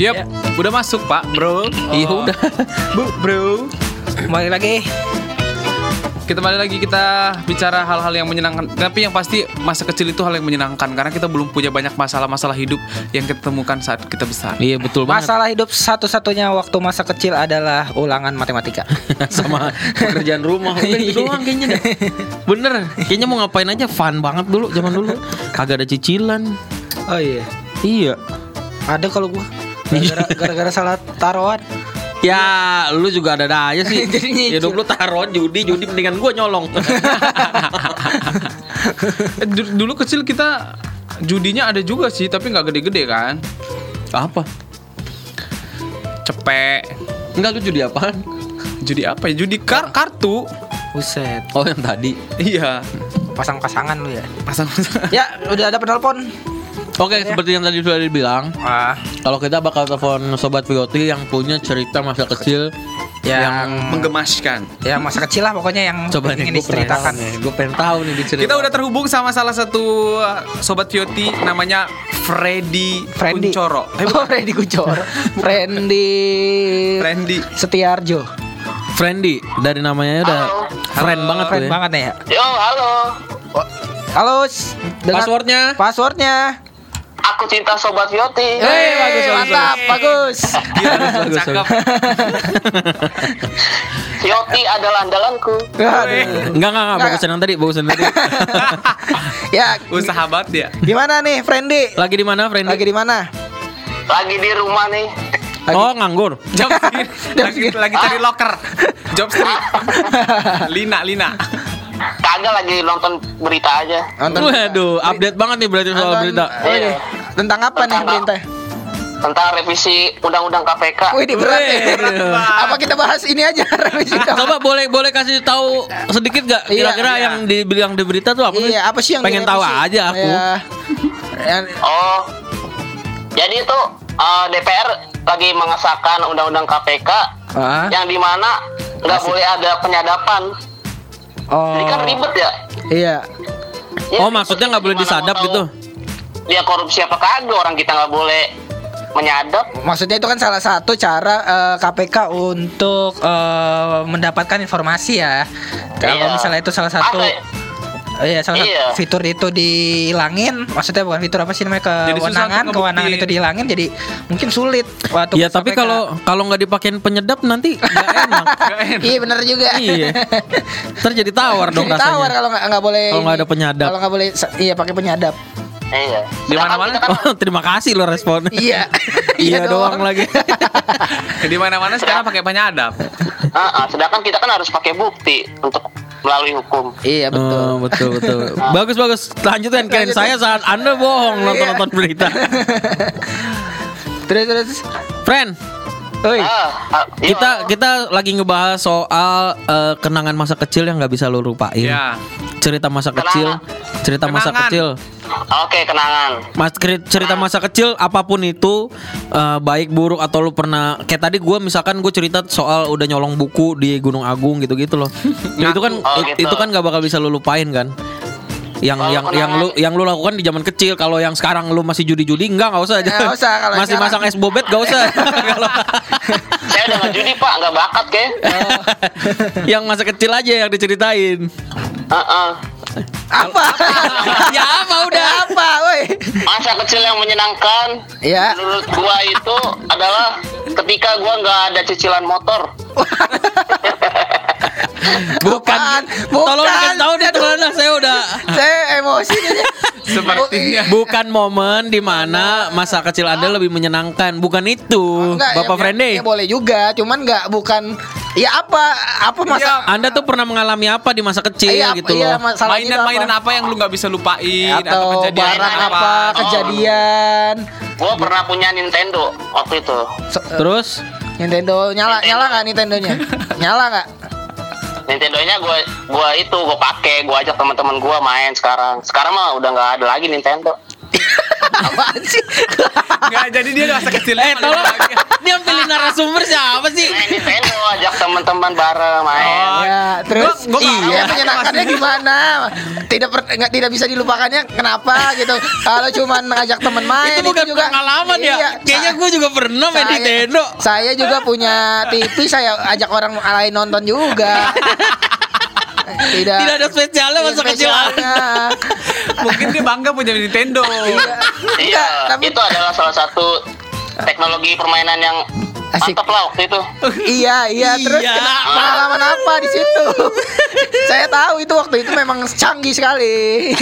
pendengar ya. udah masuk Pak. Bro. Iya oh. udah, Bu Bro. Kembali lagi. Kita balik lagi kita bicara hal-hal yang menyenangkan. Tapi yang pasti masa kecil itu hal yang menyenangkan karena kita belum punya banyak masalah-masalah hidup yang kita temukan saat kita besar. Iya betul banget. Masalah hidup satu-satunya waktu masa kecil adalah ulangan matematika. sama pekerjaan rumah udah itu doang kayaknya dah. Bener, kayaknya mau ngapain aja fun banget dulu zaman dulu. Kagak ada cicilan. Oh iya. Iya. Ada kalau gua gara-gara gara-gara salah taruhan. Ya, lu juga ada aja sih. Jadi nyicil. Hidup lu taruhan judi, judi mendingan gua nyolong. Du- Dulu kecil kita judinya ada juga sih, tapi nggak gede-gede kan. Apa? Cepek. Enggak lu judi apaan? Judi apa ya? Judi kar kartu. Buset. Oh, yang tadi. Iya. Pasang-pasangan lu ya. Pasang-pasang. Ya, udah ada penelpon. Oke, seperti yang tadi sudah dibilang, Ah, kalau kita bakal telepon sobat Vioti yang punya cerita masa kecil yang Menggemaskan. ya masa kecil lah pokoknya yang coba nih ingin tahu diceritakan. nih, gue pengen tahu nih diceritakan. Kita udah terhubung sama salah satu sobat Vioti namanya Freddy Friendly. Kuncoro. Eh, Oh, Freddy Kuncoro. Freddy Freddy. Setiarjo. Friendly dari namanya udah friend Halo. banget Keren tuh ya. banget nih ya. Yo, halo. Halo, Passwordnya? Passwordnya. Aku cinta Sobat Yoti. Hey, bagus, bagus, mantap, bagus. Gila, bagus, cakep. Yoti adalah andalanku. Enggak, enggak, enggak, bagusan yang tadi, bagusan tadi. ya, Usaha banget ya. gimana nih, Frendy? Lagi di mana, Friendly? Lagi di mana? Lagi di rumah nih. Lagi- Oh, nganggur. Job street. lagi, lagi cari locker. Job street. Lina, Lina. Kagak lagi nonton berita aja. Nonton Waduh, update banget nih berarti soal nonton- berita. Oh, iya. Tentang apa nih Tentang- berita? Tentang revisi Undang-Undang KPK. Wih, di berat ya. Apa kita bahas ini aja revisi dong? Coba boleh boleh kasih tahu sedikit gak Iya, kira-kira iya. yang dibilang di berita tuh apa sih? Iya, apa sih yang Pengen tahu aja aku. Ya. Yang- Oh. Jadi itu uh, DPR lagi mengesahkan Undang-Undang KPK Ah. yang di mana nggak boleh ada penyadapan. Oh. Jadi kan ribet ya. Iya. Ya, Oh, maksudnya nggak boleh disadap gitu? Dia korupsi apa kagak orang kita nggak boleh menyadap. Maksudnya itu kan salah satu cara eh, KPK untuk eh, mendapatkan informasi ya. Kalau Iya. misalnya itu salah satu Masa- Oh iya, salah Iya. satu fitur itu dihilangin, maksudnya bukan fitur apa sih namanya kewenangan, kewenangan itu dihilangin jadi mungkin sulit waktu Iya, tapi kalau kalau nggak dipakein penyedap nanti nggak enak. Gak enak. Iya bener juga. iya. Ntar jadi tawar dong Jadi tawar rasanya. kalau nggak nggak boleh. Kalau nggak ada penyadap. Kalau nggak boleh, iya pakai penyadap. Iya. Di mana-mana kan- Oh, terima kasih lo respon. iya. iya doang lagi. Di mana-mana sekarang pakai penyadap. Ah, ah, sedangkan kita kan harus pakai bukti untuk melalui hukum. iya betul. Oh, betul betul. bagus bagus. Lanjutkan keren saya saat Anda bohong nonton nonton berita. terus terus. Friend, Oi. Ah, ah, iya. kita kita lagi ngebahas soal eh, kenangan masa kecil yang nggak bisa lo lupain. Ya. Cerita masa kecil, cerita masa Kenangan. kecil. Oke, kenangan. Mas cerita masa kecil apa pun itu eh, baik buruk atau lu pernah kayak tadi gue misalkan gue cerita soal udah nyolong buku di Gunung Agung gitu-gitu loh. Nah, itu kan Oh, it- gitu. itu kan gak bakal bisa lu lupain kan. Yang Kalau yang yang lu yang lu lakukan di zaman kecil kalau yang sekarang lu masih judi-judi enggak nggak usah aja. Nggak usah, kalau masih sekarang. masang es bobet gak usah. Kalau Saya udah nggak judi pak, nggak bakat ke. yang masa kecil aja yang diceritain. Ah, ah. Apa? ya apa udah? apa, woi? Masa kecil yang menyenangkan Ya. menurut gua itu adalah ketika gua nggak ada cicilan motor. Bukan. Bukan, Tolong bukan. dikasih tahu deh teman saya udah Saya emosi nih. Sepertinya. Bukan momen di mana masa kecil Anda lebih menyenangkan, bukan itu, Enggak, Bapak ya, Friendly. Ya, boleh juga, cuman nggak bukan ya apa apa masa Anda tuh pernah mengalami apa di masa kecil Iya, gitu iya, loh? itu Mainan-mainan apa yang lu nggak bisa lupain atau kejadian barang apa, Oh. kejadian Gua pernah punya Nintendo waktu itu. So- Terus Nintendo nyala nyala nggak Nintendonya nyala nggak Nintendonya gua gua itu gua pakai, gua ajak teman-teman gua main sekarang. Sekarang mah udah nggak ada lagi Nintendo. Apaan sih Nggak, jadi dia nggak kecil eh tolong dia pilih narasumber siapa sih? Main Nintendo ajak teman-teman bareng main. Ya, terus Gua- gua iya menyenangkannya gimana? Tidak per, tidak bisa dilupakannya kenapa gitu? Kalau cuman ngajak temen main itu bukan juga pengalaman ya. Iya, Kayaknya gue juga pernah main saya- Nintendo. Saya juga punya TV, saya ajak orang lain nonton juga. Tidak Tidak ada spesialnya masa kecil. spesialnya. Mungkin dia bangga punya Nintendo. Iya. Iya, tapi itu adalah salah satu teknologi permainan yang Asik. mantap lah waktu itu. Iya, iya, terus Iya. kena pengalaman apa di situ? Saya tahu itu waktu itu memang canggih sekali.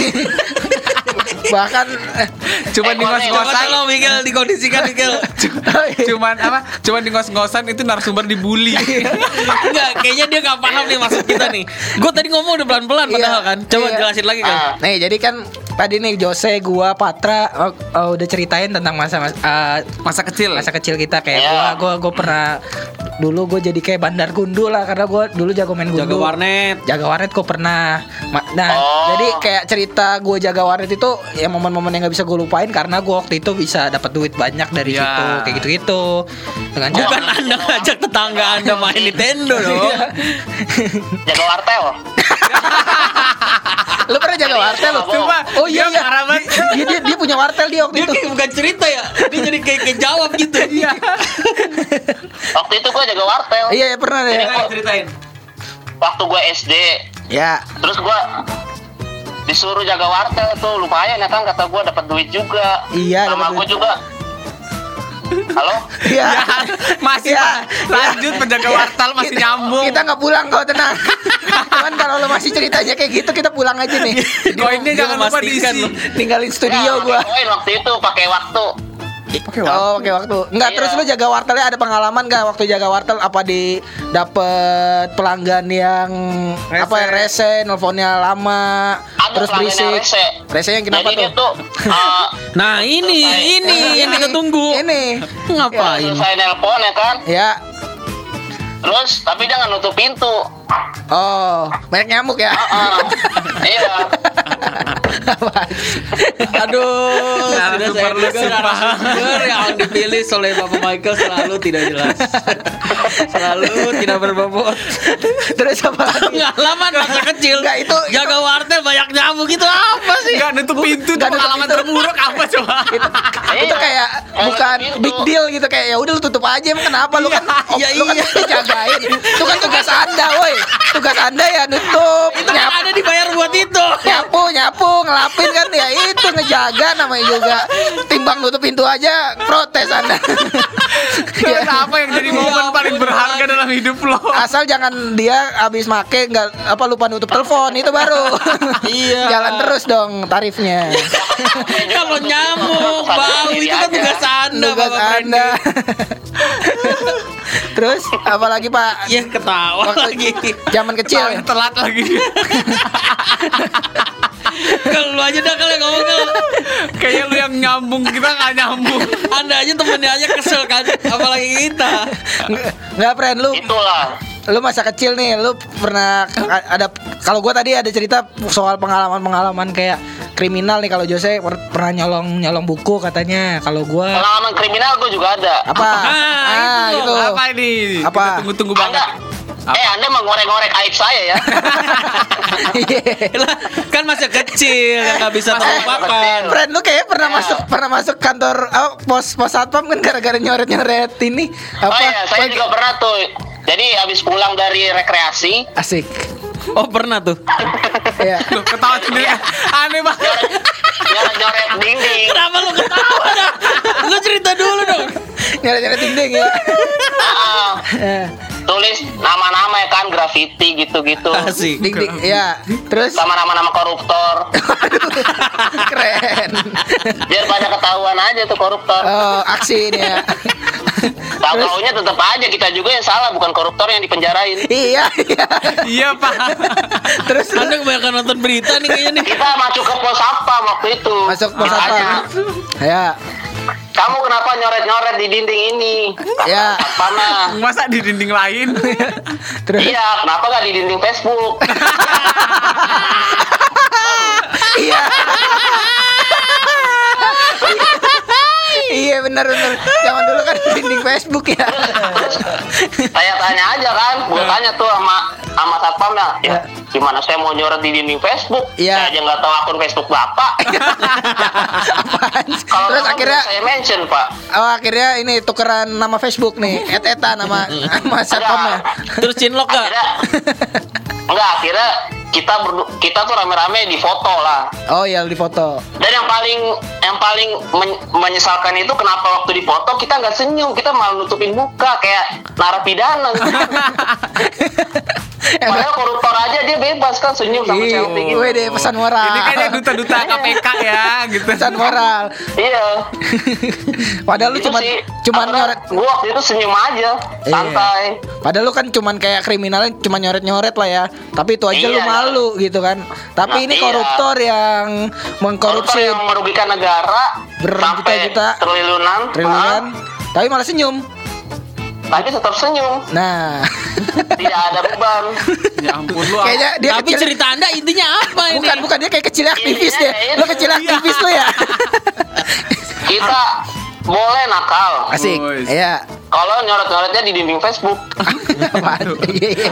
Bahkan eh, Cuman di Eh, Coba ngos-ngosan. tolong Miguel dikondisikan Miguel. Cuman apa? Cuman di ngos-ngosan itu narasumber dibully. Enggak, kayaknya dia nggak paham nih maksud kita nih. Gue tadi ngomong udah pelan-pelan padahal Iya, kan. Coba iya. jelasin lagi kan. Ah, Nih jadi kan tadi nih Jose, gua, Patra oh, oh, udah ceritain tentang masa mas, eh, Masa kecil. masa kecil kita kayak Iya. gua, gua gua pernah dulu gue jadi kayak bandar gundu lah karena gua dulu jago main gundu. Jaga warnet. Jaga warnet gue pernah. Nah, Oh. jadi kayak cerita gue jaga warnet itu ya momen-momen yang gak bisa gue lupain karena gue waktu itu bisa dapat duit banyak dari Ya. situ kayak gitu-gitu. Dengan cara Bukan Anda ngajak tetangga Anda main Nintendo dong. jaga wartel. Lu pernah jaga wartel lu? Coba, Oh iya iya. Dia, dia, dia punya wartel dia waktu Dia itu. kayak bukan cerita ya. Dia jadi kayak kayak jawab gitu. Iya. Waktu itu gua jaga wartel. Iya, iya pernah deh. Ceritain, ceritain. Waktu gua SD, Ya. terus gua disuruh jaga wartel tuh lumayan ya kan kata gua dapat duit juga. Iya, Sama gua juga. Halo? Iya. Masih Ya. Lanjut penjaga Ya. wartal masih Kita- nyambung. Kita nggak pulang kok tenang. Cuman kalau lo masih ceritanya kayak gitu kita pulang aja nih. Koinnya Dia jangan lupa diisi. lu. Ninggalin studio Ya, gua. koin waktu itu pakai waktu. Pakai Oh, pakai waktu. Enggak, Iya. terus lu jaga wartelnya ada pengalaman gak waktu jaga wartel apa di dapet pelanggan yang Rese. apa yang rese, nelfonnya lama, Ada terus berisik. rese. Rese yang kenapa Jadi tuh? tuh uh, Nah ini, ini yang kita tunggu. Ini. Ngapain? saya nelpon ya kan. Ya. Terus tapi dia nggak nutup pintu. Oh, banyak nyamuk ya. Iya. Apaan sih? Aduh, Nah, sudah saya super lu, duga sumpah. narasumber yang dipilih oleh Bapak Michael selalu tidak jelas. selalu tidak berbobot. terus apa lagi? Pengalaman masa kecil. Enggak, itu- itu- jaga wartel banyak nyamuk itu apa sih? Enggak nutup pintu tuh pengalaman terburuk apa coba? itu, itu Iya. kayak Kayak bukan big deal gitu kayak ya udah lu tutup aja emang kenapa lu kan Iya, lu kan iya. dijagain itu kan tugas anda woi tugas anda ya nutup. Itu kan nyapu. Ada dibayar buat itu. nyapu nyapu ngelapin kan. Ya itu ngejaga namanya juga. Timbang nutup pintu aja protes anda. Ya. Kenapa yang jadi momen paling berharga dalam hidup lo? asal jangan dia habis make nggak apa lupa nutup telepon itu baru. Iya. jalan terus dong tarifnya. Kalau nyamuk, bau itu kan tugas Anda, tugas anda terus apalagi pak Ya ketawa waktu lagi. zaman kecil Paling telat lagi. Kalau lu aja dah kalau ngomong kalau Kayaknya lu yang nyambung, kita nggak nyambung. Anda aja temennya aja kesel kan, apalagi kita. Nggak- friend lu Itulah. lu masa kecil nih lu pernah ada kalau gua tadi ada cerita soal pengalaman-pengalaman kayak kriminal nih kalau Jose per- pernah nyolong nyolong buku katanya kalau gua Pengalaman kriminal gue juga ada. apa Ah, itu gitu Apa ini? Apa? Kita tunggu-tunggu banget. Anda, eh Anda mengorek-ngorek aib saya ya. Lah, kan masih kecil nggak bisa terlupakan. Friend lu kayak pernah Ya. masuk pernah masuk kantor oh, pos pos satpam kan gara-gara nyoret nyoret ini apa Oh iya, saya pagi- juga pernah tuh. Jadi habis pulang dari rekreasi, asik Oh pernah tuh. ya Loh, ketawa sendiri. Aneh banget. nyoret-nyoret dinding. Kenapa lu ketawa dah? Lu cerita dulu dong. nyoret nyoret dinding ya tulis nama-nama ya kan, graffiti gitu-gitu. Asik. ding ding ya terus Sama nama-nama koruptor. keren Biar pada ketahuan aja tuh koruptor. oh aksi ini ya Tahu-taunya tetap aja kita juga yang salah, bukan koruptor yang dipenjarain. iya iya Iya, Pak. terus Anda kebanyakan nonton berita nih kayaknya nih. Kita masuk ke pos apa waktu itu? masuk pos satpam ya Kamu kenapa nyoret-nyoret di dinding ini? ya Mana? Masa di dinding lain? terus Iya, kenapa nggak di dinding Facebook? iya iya benar benar. Zaman dulu kan dinding Facebook ya. saya tanya aja kan gue tanya tuh sama sama satpamnya ya Ya. gimana saya mau nyoret di dinding Facebook Iya. saya aja nggak tahu akun Facebook bapak kalau Terus akhirnya saya mention pak oh akhirnya ini tukeran nama Facebook nih. Et-etan nama nama satpamnya. Terus cinlok gak? akhirnya enggak akhirnya kita berdu- kita tuh rame-rame di foto lah Oh iya di foto. dan yang paling yang paling men- menyesalkan itu kenapa waktu di foto kita nggak senyum kita malah nutupin muka kayak narapidana padahal koruptor aja dia bebas kan senyum sama Iya, selfie gitu gue deh pesan moral. Ini kayaknya duta-duta KPK ya gitu. pesan moral. iya Padahal lu cuman karena nyoret. gua waktu itu senyum aja Iya. santai Padahal lu kan cuman kayak kriminalnya cuma nyoret-nyoret lah ya. Tapi itu aja lu Iya. malu gitu kan. Tapi Nah, ini iya. koruptor yang koruptor mengkorupsi yang merugikan negara Berjuta-juta. triliunan triliunan, tapi malah senyum. Tapi tetap senyum Nah, tidak ada beban Ya ampun lu. kayaknya dia Tapi kecil. cerita anda intinya apa ini? Bukan, bukan dia kayak kecil aktivis Intinya deh. kayak Lu itu. kecil aktivis lu ya. kita boleh nakal Asik. Iya. kalau nyoret-nyoretnya di dinding Facebook? Iya, iya.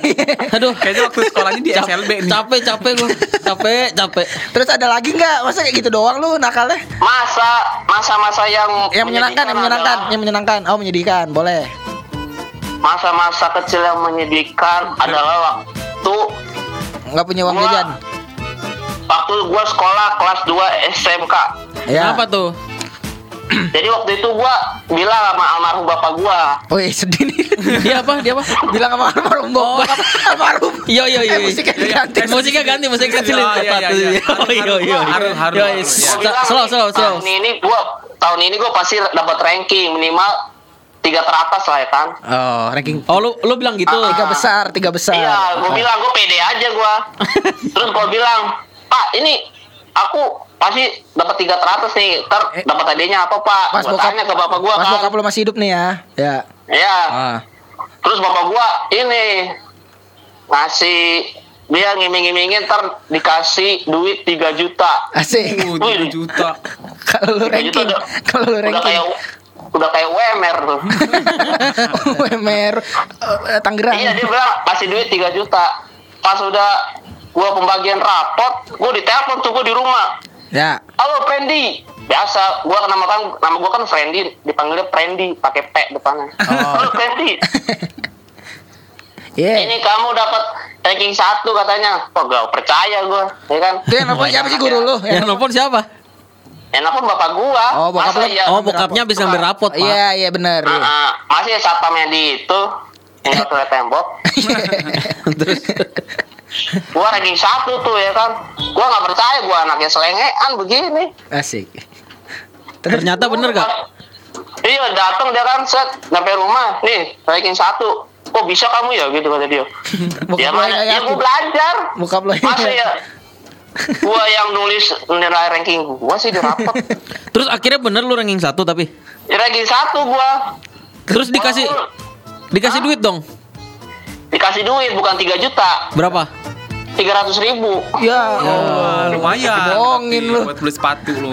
Iya. Aduh, Kayaknya waktu sekolahnya di Cap- SLB nih. Capek, capek gue. Capek, capek. Terus ada lagi nggak? Masa kayak gitu doang lu nakalnya? masa masa-masa yang Yang menyenangkan, yang menyenangkan, adalah yang menyenangkan. Oh, menyedihkan. Boleh. masa-masa kecil yang menyedihkan adalah waktu Nggak punya uang jajan. waktu gua sekolah kelas 2 SMK Ya. Apa tuh? jadi waktu itu gua bilang sama almarhum bapak gua Wih, sedih nih. Dia apa? Dia apa? Bilang sama almarhum Oh. bokap. Almarhum. Iya, iya, iya. Eh, musiknya Iya, iya. diganti. Musiknya ganti, musiknya kecilin Iya, iya, tepat. iya, iya. Oh, iya, iya. Harus, harus, Iya, iya. Gua Slow, slow, slow. tahun ini gua tahun ini gua pasti dapat ranking minimal tiga teratas lah ya kan Oh, ranking Oh, lu lu bilang gitu. tiga besar, tiga besar. Iya, gue bilang gue pede aja gue. Terus gue bilang, Pak, ini aku pasti dapat tiga teratas nih. Ntar Eh. dapat hadiahnya apa Pak? Pas Gue bokap tanya ke bapak gue Pas kan. bokap lu masih hidup nih ya. Ya. Iya. Ah. Terus bapak gue ini ngasih dia ngiming-ngimingin ntar dikasih duit 3 juta. Asik. Uh, 3 juta. Kalau lu 3 juta ranking, udah, kalau lu udah ranking. kayak udah kayak WMR tuh. UMR eh, Tangerang. iya dia bilang kasih duit 3 juta. Pas udah gua pembagian rapot, gua ditelepon tuh gua di rumah. Ya. Halo Prendi. Biasa, gua nama kan nama gua kan Friendly, dipanggilnya Prendi pakai P depannya. Halo Prendi. Iya. Ini kamu dapat ranking satu katanya. Kok gak percaya gua, ya kan? Itu yang nelfon siapa sih guru lu? Yang nelfon siapa? Enak pun bapak gua. Oh, bokap Masa lu. ya, Oh, bokapnya habis ngambil rapot, Pak. Iya, iya benar. Ah, ah. masih ya satpamnya di itu yang ke tembok. Terus Gua ranking satu tuh ya kan. Gua nggak percaya gua anaknya selengean begini. Asik. ternyata bener gak? Iya datang dia kan set sampai rumah nih ranking satu. Kok bisa kamu ya gitu kata dia. Ya mana? Ya gua belajar. Masa ya? Gua yang nulis nilai ranking gua sih di rapot. Terus akhirnya bener lu ranking satu tapi Di ranking satu gua. terus dikasih dikasih duit dong. Dikasih duit bukan 3 juta, Berapa? 300 ribu. Ya. Wah, lumayan. Bohongin lu. Buat beli sepatu lu.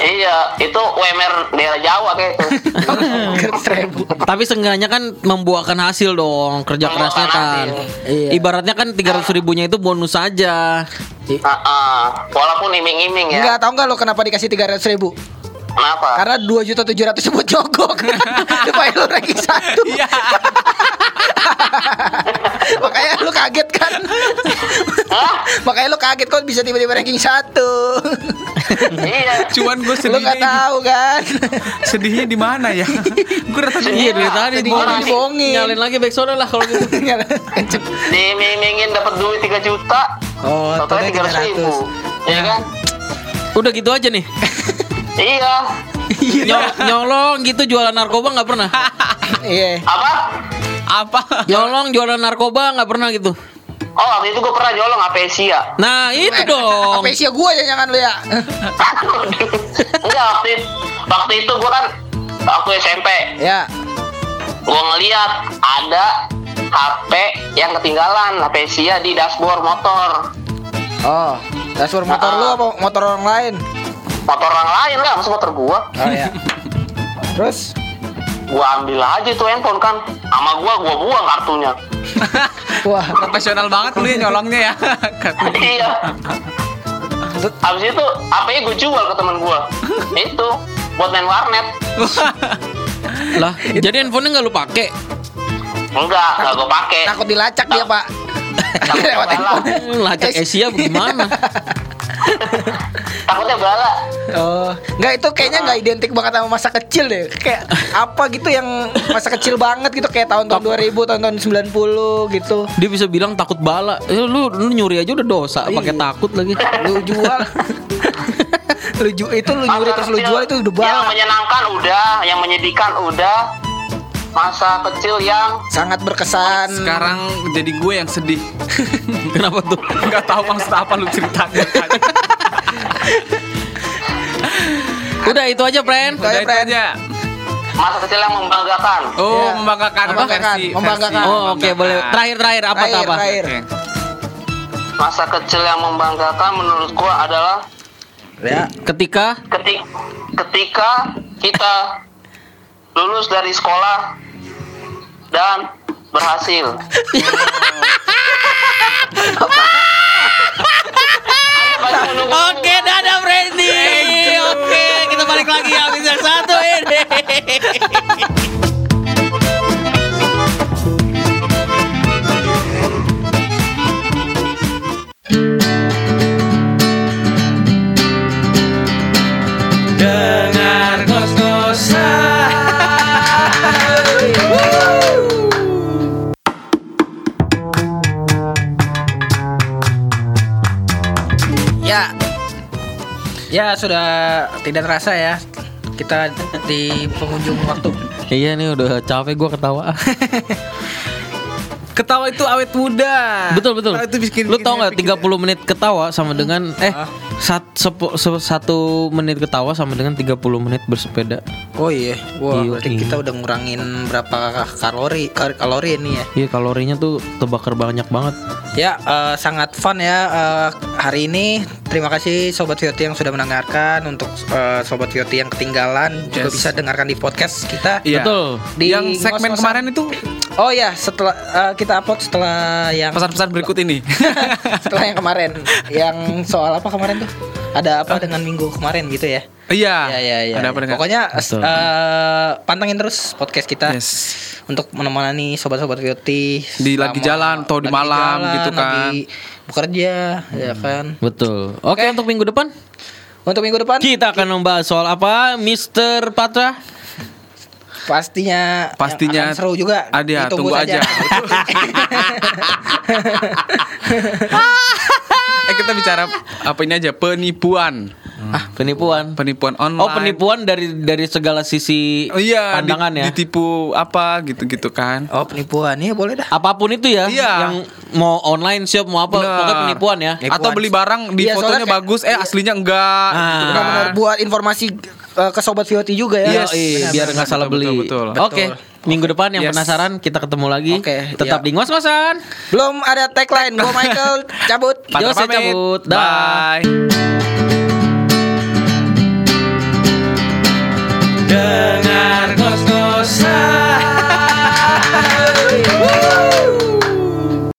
Iya, itu UMR daerah Jawa kayak itu. Tapi seenggaknya kan membuahkan hasil dong kerja Membuahkan kerasnya kan. hasil. Iya. Ibaratnya kan 300 ribunya itu bonus saja. Ah, ah. walaupun iming-iming ya. Enggak tahu enggak lo kenapa dikasih 300 ribu? Kenapa? Karena 2 juta 700 buat jogok. Supaya lu ranking satu. Iya. Makanya lu kaget kan? Hah? Makanya lu kaget kok bisa tiba-tiba ranking satu. iya. Cuman gue lu sedihnya nggak tahu kan? sedihnya di mana ya? gue rasa Iya dari tadi Jadi bohong. gua dibohongin. Nyalin lagi backsound lah kalau gitu. Diiming-imingin dapat duit 3 juta. Oh, Totalnya totalnya 300 ribu. Iya kan? Udah gitu aja nih. Iya. Nyol- nyolong gitu jualan narkoba nggak pernah. Iya. Apa? apa? Nyolong jualan narkoba nggak pernah gitu. Oh, waktu itu gue pernah nyolong Apesia. Nah itu dong. Apa isi gua ya jangan lu ya. Enggak, waktu itu, waktu itu gue kan waktu SMP, ya. gue ngeliat ada HP yang ketinggalan Apesia di dashboard motor. Oh, dashboard motor lu apa motor orang lain? Motor orang lain lah, masa motor gua? Oh ya. Terus Gua ambil aja tuh handphone kan. Sama gua gua buang kartunya. wah, Profesional banget lu ya nyolongnya ya. iya. Habis itu HP-nya gue jual ke teman gua. Itu buat main warnet. Lah, jadi handphonenya nggak lu pakai? Enggak, enggak gue pakai. takut dilacak dia, Pak. Lacak Asia bagaimana? Takutnya bala. Oh, nggak itu kayaknya nggak identik banget sama masa kecil deh. Kayak apa gitu yang masa kecil banget gitu kayak tahun-tahun 2000, tahun-tahun 90 gitu. Dia bisa bilang takut bala. Eh, lu, lu nyuri aja udah dosa, pakai Iya. takut lagi. Lu jual. lu ju- itu lu nyuri Masa terus lu jual itu udah Yang banget. menyenangkan udah, yang menyedihkan udah. Masa kecil yang Sangat berkesan. Sekarang jadi gue yang sedih. Kenapa tuh? Enggak tahu maksud apa lu ceritanya. Udah itu aja, friend. Udah, Udah itu friend. aja. masa kecil yang membanggakan. Oh, Iya. membanggakan. Membanggakan, versi- membanggakan. versi Oh, oke, boleh. Terakhir terakhir apa Terakhir, apa? terakhir. Oke. Masa kecil yang membanggakan menurut gua adalah Ya. Ketika ketika ketika kita lulus dari sekolah dan berhasil. Oke, dadah Freddy. Oke, kita balik lagi habis yang satu ini. sudah tidak terasa ya kita di pengunjung waktu. Iya nih udah capek gua ketawa. Ketawa itu awet muda. betul betul. Ketawa itu bikin Lu tau nggak bikin 30 menit ketawa sama dengan eh. Sat, sepo- se- satu menit ketawa sama dengan 30 menit bersepeda. Oh iya. Wah, Iya, berarti iya. kita udah ngurangin berapa kalori kal- kalori ini ya. Iya kalorinya tuh terbakar banyak banget. Ya, eh, sangat fun ya eh, hari ini. Terima kasih Sobat Vioti yang sudah mendengarkan. Untuk eh, Sobat Vioti yang ketinggalan juga Yes. bisa dengarkan di podcast kita. Iya. Betul. Di yang segmen ngos-ngosan. kemarin itu Oh ya, setelah eh, kita upload setelah yang pesan-pesan berikut ini. setelah yang kemarin, yang soal apa kemarin tuh? Ada apa dengan minggu kemarin gitu ya? Iya. Ya, ya, ya. Ada apa dengan? Pokoknya Betul. eh, pantengin terus podcast kita Yes. untuk menemani sobat-sobat Vioti Di lagi jalan atau di malam jalan, gitu kan. Lagi bekerja, ya kan. Betul. Oke untuk minggu depan Untuk minggu depan kita akan membahas soal apa, Mister Patra? Pastinya Pastinya akan seru juga. ada ya, tunggu saja. aja. eh kita bicara apa ini aja penipuan. Ah penipuan. Penipuan online. Oh penipuan dari dari segala sisi Oh iya, di- pandangan ya. ditipu apa gitu-gitu kan. oh, penipuan. Iya, boleh dah. Apa pun itu ya, Iya. yang mau online shop mau apa, Bener. pokoknya penipuan ya. Penipuan. Atau beli barang di Iya, fotonya kayak- bagus, eh aslinya enggak. Ah. gitu kan. Benar-benar buat informasi uh, ke sobat VOT juga ya. Yes, iya, biar nggak salah betul, beli. Betul, betul. Oke. Okay. Minggu depan yang yes. penasaran kita ketemu lagi. Oke. Okay, Tetap ya. di ngos-ngosan. Belum ada tagline. Gue Michael cabut. Jose cabut. Bye. Dengar ngos-ngosan.